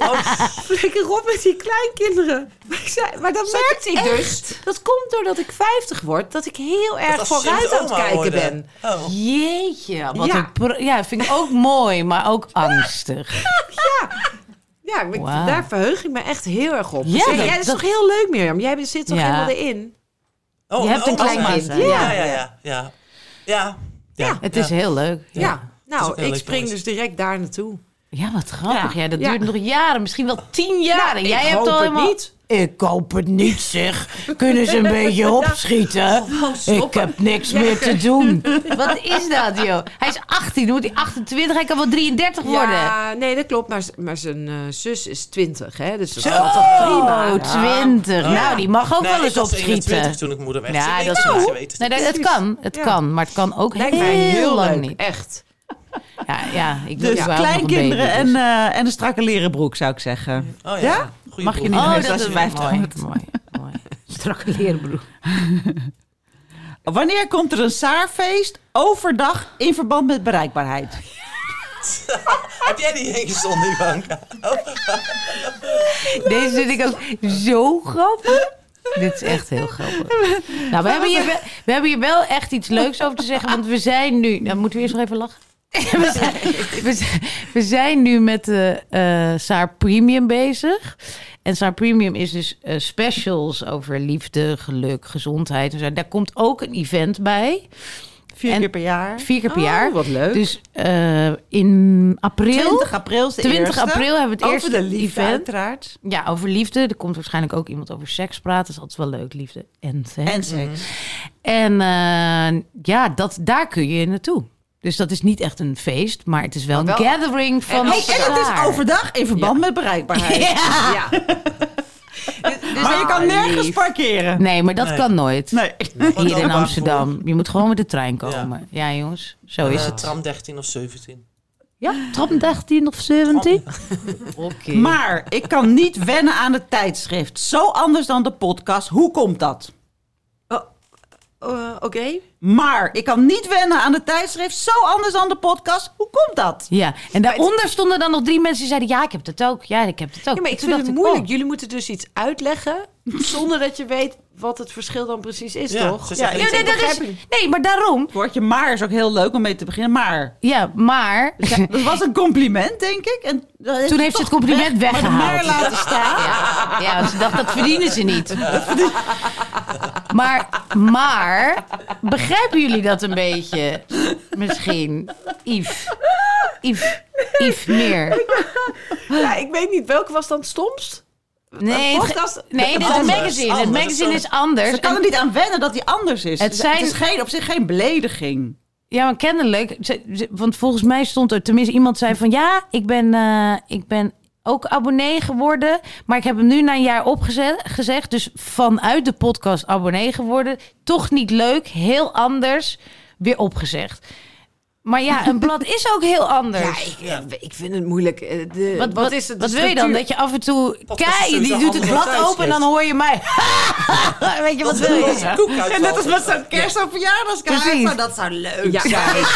Flikker op met die kleinkinderen. Maar, ik zei, maar dat merkte ik dus. Dat komt doordat ik 50 word. Dat ik heel erg vooruit aan het kijken worden. ben. Oh. Jeetje, wat Ja. een pro- ja, vind ik ook mooi, maar ook angstig. Ja, maar ik- daar verheug ik me echt heel erg op. Ja, Zeg, dat- jij is dat- toch heel leuk, Mirjam? Jij zit toch Ja. helemaal erin? Oh, Je hebt een oh, klein kind, ja. Ja, ja, ja. ja. ja. ja. Ja. Het is heel leuk. Ja. Nou, ik spring dus direct daar naartoe. Ja, wat grappig. Ja, dat Ja. duurt nog jaren, misschien wel tien jaar. Nou, Jij ik hebt hoop al het helemaal... niet. Ik hoop het niet, zeg. Kunnen ze een beetje opschieten? Ik stoppen. heb niks meer te doen. Wat is dat, joh? Hij is 18, dan moet hij 28, hij kan wel 33 worden. Ja, nee, dat klopt. Maar, maar zijn eh, zus is 20, hè? Dus dat Zo, valt toch prima. Oh, 20. Nou, die mag ook Nee, wel ik eens was 21 opschieten. toen ik moeder werd. Ja, dat is weten Nee, het. kan, het Ja. kan, maar het kan ook Lijkt heel, mij heel lang leuk. niet. Echt. Ja, ja, ik Dus kleinkinderen en, dus. eh, en een strakke leren broek, zou ik zeggen. Oh Ja? Goeie Mag je niet Oh, dat is je mooi, 50 mooi, wordt. mooi, mooi. Strakke lerenbroek. Wanneer komt er een Saarfeest overdag in verband met bereikbaarheid? Heb jij die heen gezonden, Ivanka? Deze vind ik ook zo grappig. Dit is echt heel grappig. Nou, we hebben, hier wel, we hebben hier wel echt iets leuks over te zeggen. Want we zijn nu... Nou, moeten we eerst nog even lachen? We zijn, we zijn, we zijn nu met de eh Saar Premium bezig. En Saar Premium is dus eh, specials over liefde, geluk, gezondheid. en zo. Daar komt ook een event bij. Vier En- keer per jaar. Vier keer per Oh, jaar. wat leuk. Dus eh, in april... 20 april is de 20 eerste. april hebben we het Over eerste de liefde, event. uiteraard. Ja, over liefde. Er komt waarschijnlijk ook iemand over seks praten. Dat is altijd wel leuk, liefde en seks. En seks. En ja, dat, daar kun je naartoe. Dus dat is niet echt een feest, maar het is wel, een gathering van en Hey, en het is overdag in verband met bereikbaarheid. Ja. Maar je kan Ah, nergens lief. parkeren. Nee, maar dat Nee. kan nooit. Nee. Hier in Amsterdam. Je moet gewoon met de trein komen. Ja, jongens, zo is Eh, het. Tram 13 of 17. Ja, trap 13 of 17? Oké. Maar ik kan niet wennen aan het tijdschrift. Zo anders dan de podcast. Hoe komt dat? Eh, Oké. Maar ik kan niet wennen aan het tijdschrift. Zo anders dan de podcast. Hoe komt dat? Ja, en daaronder stonden dan nog drie mensen die zeiden... ja, ik heb het ook. Ja, ik heb het ook. Ja, maar ik Toen vind het moeilijk. oh. Jullie moeten dus iets uitleggen zonder dat je weet wat het verschil dan precies is, Ja, toch? Ja, nee, over- dat is, nee, maar daarom. Het woordje maar is ook heel leuk om mee te beginnen. Maar. Ja, maar... Dat was een compliment, denk ik. En Toen heeft ze het compliment weg, maar de weggehaald. maar laten staan. Ja, ja, want ze dacht, dat verdienen ze niet. Maar, maar, begrijpen jullie dat een beetje? Misschien. Yves. Yves. Yves meer. Ja, ik weet niet. Welke was dan het stomst? Nee, podcast? nee, dit is een magazine. Het magazine is anders. Ze kan er niet aan wennen dat hij anders is. Het zijn- het is geen, op zich geen belediging. Ja, maar kennelijk. Want volgens mij stond er... Tenminste, iemand zei van... Ja, ik ben, eh, ik ben ook abonnee geworden. Maar ik heb hem nu na een jaar opgezegd. Dus vanuit de podcast abonnee geworden. Toch niet leuk. Heel anders. Weer opgezegd. Maar ja, een blad is ook heel anders. Ja, ik, ik vind het moeilijk. Eh, De, Wat, wat, is het? wat wil je dan? Dat je af en toe... Kijk, die doet het blad open en dan hoor je mij. Weet je, wat wil je? En net als met zo'n kerst- of verjaardagskaart. Maar dat zou leuk Ja. zijn.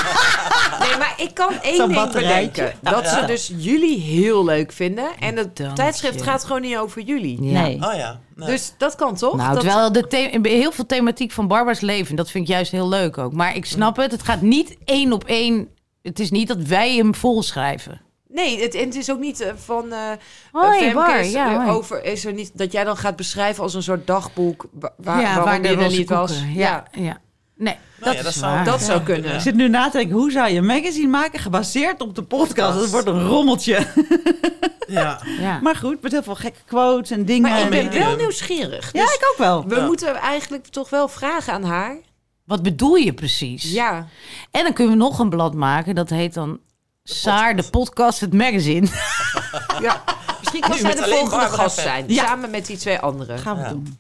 Nee, maar ik kan één ding bedenken. Dat ze dus jullie heel leuk vinden. En het Dank tijdschrift je. gaat gewoon niet over jullie. Nee. Oh ja. Nee. Dus dat kan toch? Nou, dat, terwijl de the- heel veel thematiek van Barbara's leven, dat vind ik juist heel leuk ook. Maar ik snap het, het gaat niet één op één. Het is niet dat wij hem volschrijven. Nee, het, en het is ook niet eh, van... eh Hoi, Femke Bar, is, ja, hoi. over, is er niet dat jij dan gaat beschrijven als een soort dagboek wa- waar, ja, waarom de je er niet was. Ja, ja. Nee, Nou dat ja, dat is zou- waar. dat zou Ja. kunnen. Ik zit nu na te denken, hoe zou je een magazine maken gebaseerd op de podcast? Het wordt een rommeltje. ja. Ja. Maar goed, met heel veel gekke quotes en dingen. Maar ik en- ben wel nieuwsgierig. Ja, Dus ik ook wel. we Ja. moeten eigenlijk toch wel vragen aan haar. Wat bedoel je precies? Ja, En dan kunnen we nog een blad maken, dat heet dan Saar, de podcast, het magazine. ja. Misschien kan zij de volgende gast zijn. Ja. Samen met die twee anderen. Gaan we Ja. doen.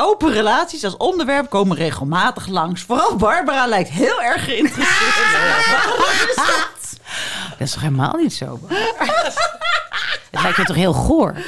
Open relaties als onderwerp komen regelmatig langs. Vooral Barbara lijkt heel erg geïnteresseerd. Waarom is dat? Dat is toch helemaal niet zo? Het lijkt je toch heel goor?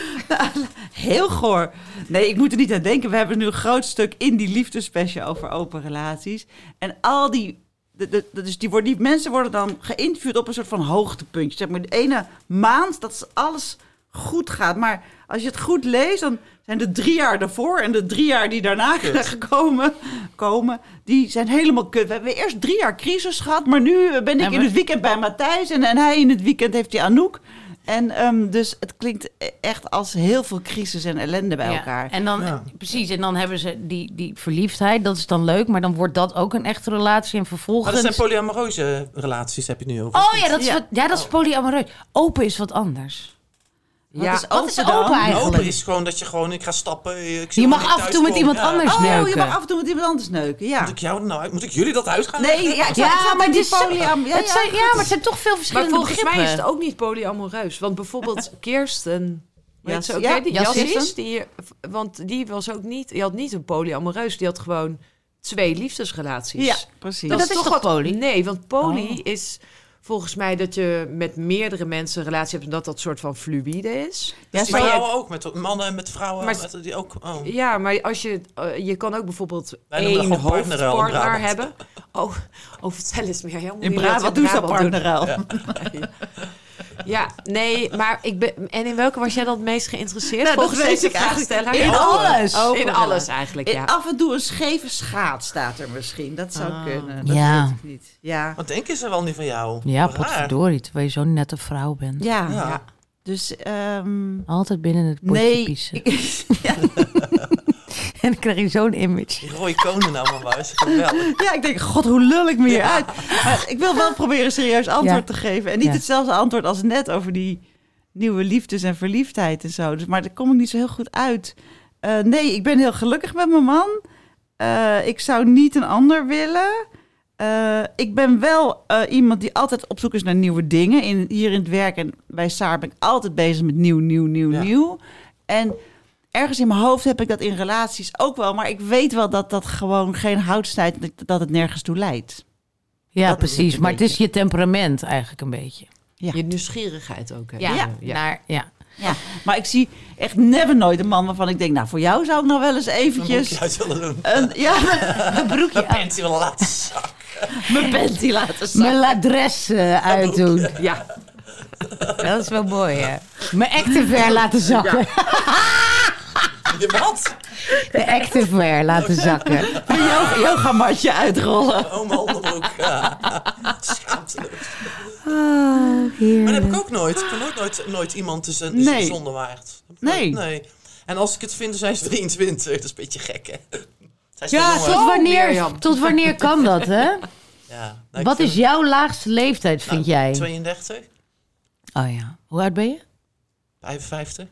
Heel goor. Nee, ik moet er niet aan denken. We hebben nu een groot stuk in die liefdespecial over open relaties. En al die... de- de- dus die, worden, die mensen worden dan geïnterviewd op een soort van hoogtepuntje. Zeg maar de ene maand dat alles goed gaat. Maar als je het goed leest, dan zijn de drie jaar daarvoor en de drie jaar die daarna gekomen, komen, die zijn helemaal kut. We hebben eerst drie jaar crisis gehad, maar nu ben ik in maar- het weekend bij Matthijs en, en hij in het weekend heeft hij Anouk. En ehm, dus het klinkt echt als heel veel crisis en ellende bij Ja. elkaar. En dan, Ja. precies, en dan hebben ze die, die verliefdheid, dat is dan leuk, maar dan wordt dat ook een echte relatie en Maar vervolgens... dat zijn polyamoreuze relaties, heb je nu over. Oh ja, dat is, Ja. Wat, ja, dat is polyamoreus. Open is wat anders. Wat Ja, is Wat is open open eigenlijk? Open is gewoon dat je gewoon, ik ga stappen. Ik zie Je mag af en toe met iemand anders Oh, je neuken. mag af en toe met iemand anders neuken, ja. Moet ik jou nou? Moet ik jullie dat uit gaan Nee, leggen? ja, Ja, maar, die polyam- ja, het ja, zijn, ja, maar het zijn toch veel Maar verschillende volgens mij is het ook niet polyamoreus. Want bijvoorbeeld Kirsten... Ja, Weet ze ook, ja, die Jassis. Die, want die was ook niet, die had niet een polyamoreus, die had gewoon twee liefdesrelaties. Ja, precies. Maar dat is toch wat poly? Nee, want poly Oh. is volgens mij dat je met meerdere mensen een relatie hebt en dat dat soort van fluïde is. Ja, Dus die maar je- vrouwen ook, met mannen en met vrouwen. Maar- met, die ook, oh. Ja, maar als je, eh, je kan ook bijvoorbeeld Wij één dat hoofdpartner hebben. Oh, oh, vertel eens meer. Dat Brabant doen ze Brabant doet. partnerruil. Ja, nee, maar ik ben. En in welke was jij dan het meest geïnteresseerd? Nou, volgens deze vraagsteller? In alles. Oh, in alles eigenlijk, ja. Af en toe een scheve schaat staat er misschien. Dat zou Ah. kunnen. Dat Ja. weet ik niet. Ja. Wat denken ze wel niet van jou? Ja, Raar. potverdorie, terwijl je zo'n nette vrouw bent. Ja. Ja. Dus, ehm Altijd binnen het potje nee. Ik- ja. En dan krijg je zo'n image. Die rode konen nou maar is geweldig. ja, ik denk, god, hoe lul ik me hier uit? Maar ik wil wel proberen serieus antwoord Ja. te geven. En niet Ja. hetzelfde antwoord als net over die nieuwe liefdes en verliefdheid en zo. Dus, maar daar kom ik niet zo heel goed uit. Eh, nee, ik ben heel gelukkig met mijn man. Eh, ik zou niet een ander willen. Eh, ik ben wel eh, iemand die altijd op zoek is naar nieuwe dingen. In, hier in het werk en bij Saar ben ik altijd bezig met nieuw, nieuw, nieuw, Ja. nieuw. En ergens in mijn hoofd heb ik dat in relaties ook wel. Maar ik weet wel dat dat gewoon geen hout snijdt. dat- het nergens toe leidt. Ja, Dat is het precies. een Maar het is je temperament eigenlijk een beetje. Ja. Je nieuwsgierigheid ook. Hè? Ja. Naar, ja. Ja. Maar ik zie echt never nooit een man waarvan ik denk... nou, voor jou zou ik nog wel eens Een eventjes... broekje uit willen doen. Een, ja, Een broekje Mijn panty willen laten zakken. mijn panty laten Mijn zakken. ladres eh, uitdoen. Ja. Dat is wel mooi, hè? Mijn activewear laten zakken. Je wat? De activewear laten zakken. Een yoga, yogamatje uitrollen. Oh, mijn onderbroek. Ja. Schaamteloos. Oh. Maar dat heb ik ook nooit. Ik ben nooit, nooit, nooit iemand dus een Nee. zonder waard. Nee. Nee. En als ik het vind, dan zijn ze 23. Dat is een beetje gek, hè? Zij is Ja, tot wanneer. Oh, tot wanneer kan dat, hè? Ja. Nou, Wat vind- is jouw laagste leeftijd, vind nou, jij? 32, Oh ja. Hoe oud ben je? 55.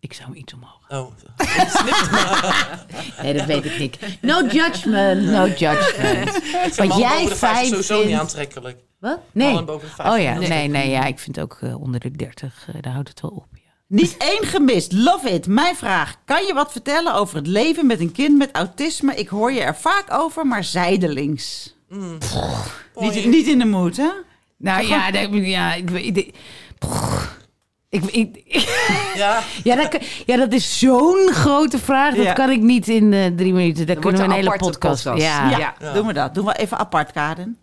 Ik zou hem iets omhoog. Oh, Nee, dat weet ik niet. No judgment, no judgment. Wat jij boven de 50 fijn sowieso niet aantrekkelijk. Wat? Nee. Mannen boven de 50. Oh ja, Nee. nee, nee, ja, ik vind ook eh, onder de 30, eh, daar houdt het wel op. Ja. Niet één gemist. Love it. Mijn vraag. Kan je wat vertellen over het leven met een kind met autisme? Ik hoor je er vaak over, maar zijdelings. Niet, niet in de moed, hè? Nou ja, ja, ik, weet- ik, Ja, ja, dat, ja, dat is zo'n grote vraag. Dat Ja. kan ik niet in eh, drie minuten. Daar kunnen we een een hele podcast. podcast. Ja. Ja, Ja. doen we dat. Doen we even apart, Karen.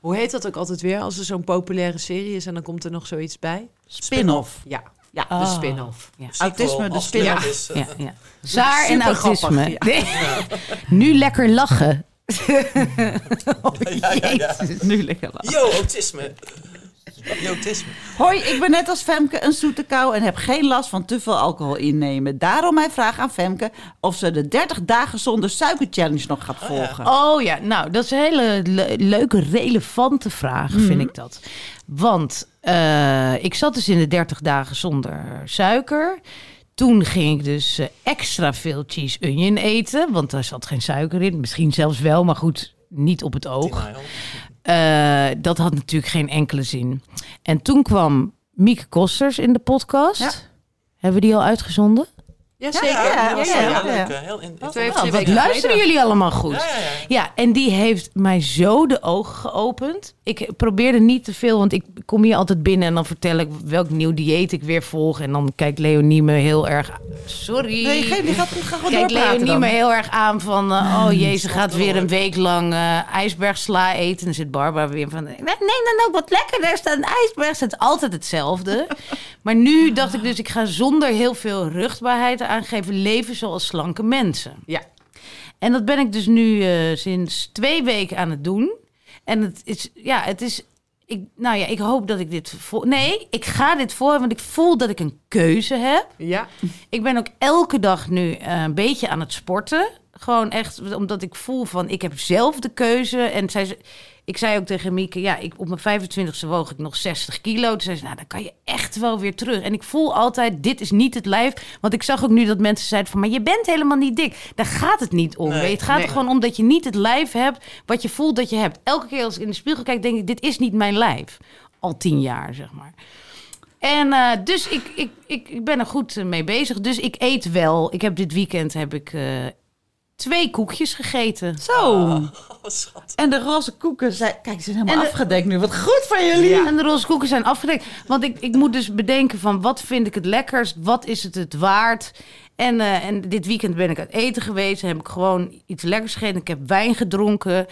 Hoe heet dat ook altijd weer als er zo'n populaire serie is en dan komt er nog zoiets bij? Spin-off. Ja, Ja. de Oh. spin-off. Ja. Autisme, de spin-off. Ja, ja. Zaar en autisme. ja. Nee. Nu lekker lachen. ja, ja, ja. Nu lekker lachen. Yo, autisme. Hoi, ik ben net als Femke een zoete kou en heb geen last van te veel alcohol innemen. Daarom mijn vraag aan Femke of ze de 30 dagen zonder suiker challenge nog gaat ja. volgen. Oh ja, nou, dat is een hele le- leuke, relevante vraag, vind ik dat. Want eh, ik zat dus in de 30 dagen zonder suiker. Toen ging ik dus eh, extra veel cheese onion eten, want daar zat geen suiker in. Misschien zelfs wel, maar goed, niet op het oog. Eh, dat had natuurlijk geen enkele zin. En toen kwam Mieke Kosters in de podcast. Ja. Hebben we die al uitgezonden? Ja, Ja, zeker. ja, dat was ja, heel leuk. wat luisteren jullie allemaal goed? Ja, ja, ja. Ja, en die heeft mij zo de ogen geopend. Ik probeerde niet te veel, want ik kom hier altijd binnen en dan vertel ik welk nieuw dieet ik weer volg. En dan kijkt Leonie me heel erg. Sorry. Nee, geen, die gaat, die gaat gewoon Kijkt Leonie dan. me heel erg aan van, eh, oh jee, ze gaat weer een week lang eh, ijsbergsla eten. En dan zit Barbara weer van, nee, neem dan ook wat lekkerder, er staat een ijsberg. Het is altijd hetzelfde. Maar nu dacht ik dus, ik ga zonder heel veel ruchtbaarheid aangeven leven zoals slanke mensen. Ja. En dat ben ik dus nu eh, sinds twee weken aan het doen. En het is, ja, het is Ik, nou ja, ik hoop dat ik dit... Vol... Nee, ik ga dit voor, want ik voel dat ik een keuze heb. Ja. Ik ben ook elke dag nu eh, een beetje aan het sporten. Gewoon echt, omdat ik voel van, ik heb zelf de keuze. En zij, ze- ik zei ook tegen Mieke, ja, ik, op mijn 25e woog ik nog 60 kilo. Toen zei ze, nou, dan kan je echt wel weer terug. En ik voel altijd, dit is niet het lijf. Want ik zag ook nu dat mensen zeiden van, maar je bent helemaal niet dik. Daar gaat het niet om. Nee. Het gaat nee. er gewoon om dat je niet het lijf hebt wat je voelt dat je hebt. Elke keer als ik in de spiegel kijk, denk ik, dit is niet mijn lijf. Al tien jaar, zeg maar. En eh, dus ik, ik, ik, ik ben er goed mee bezig. Dus ik eet wel. Ik heb dit weekend heb ik eh, twee koekjes gegeten. Zo. Oh, schat. En de roze koeken zijn... Kijk, ze zijn helemaal de- afgedekt nu. Wat goed van jullie. En de roze koeken zijn afgedekt. Want ik, ik moet dus bedenken van wat vind ik het lekkerst? Wat is het het waard? En, eh, en dit weekend ben ik uit eten geweest. En heb ik gewoon iets lekkers gegeten. Ik heb wijn gedronken.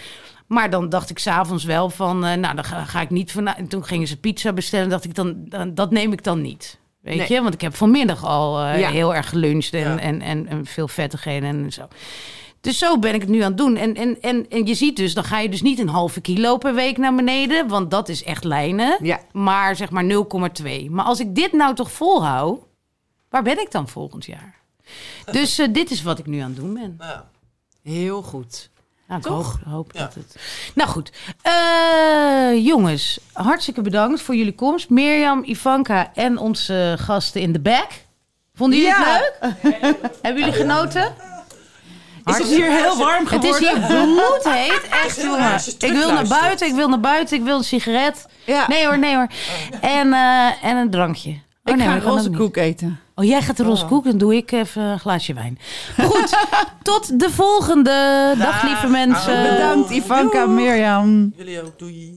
Maar dan dacht ik s'avonds wel van... eh, nou, dan ga, ga ik niet van... En toen gingen ze pizza bestellen. dacht ik dan, dan dat neem ik dan niet. Weet Nee. je? Want ik heb vanmiddag al eh, Ja. heel erg geluncht. En, Ja. en, en, en veel vettigheden en zo. Dus zo ben ik het nu aan het doen. En, en, en, en je ziet dus, dan ga je dus niet een halve kilo per week naar beneden. Want dat is echt lijnen. Ja. Maar zeg maar 0,2. Maar als ik dit nou toch volhou, waar ben ik dan volgend jaar? Dus eh, dit is wat ik nu aan het doen ben. Nou, Heel goed. Nou, ik Toch? hoop, hoop Ja. dat het... Nou goed. Eh, jongens, hartstikke bedankt voor jullie komst. Mirjam, Ivanka en onze gasten in de back. Vonden jullie Ja. het leuk? Hebben jullie genoten? Is het hier heel warm Het geworden? is hier bloedheet. Echt, jongen. Ik wil naar buiten, ik wil naar buiten, ik wil een sigaret. Ja. Nee hoor, nee hoor. En, eh, en een drankje. Oh, ik nee, ga maar een roze koek eten. Oh, jij gaat de roze koek, dan doe ik even een glaasje wijn. Goed, tot de volgende. Dag, lieve mensen. Bedankt Ivanka, Mirjam. jullie ook. Doei.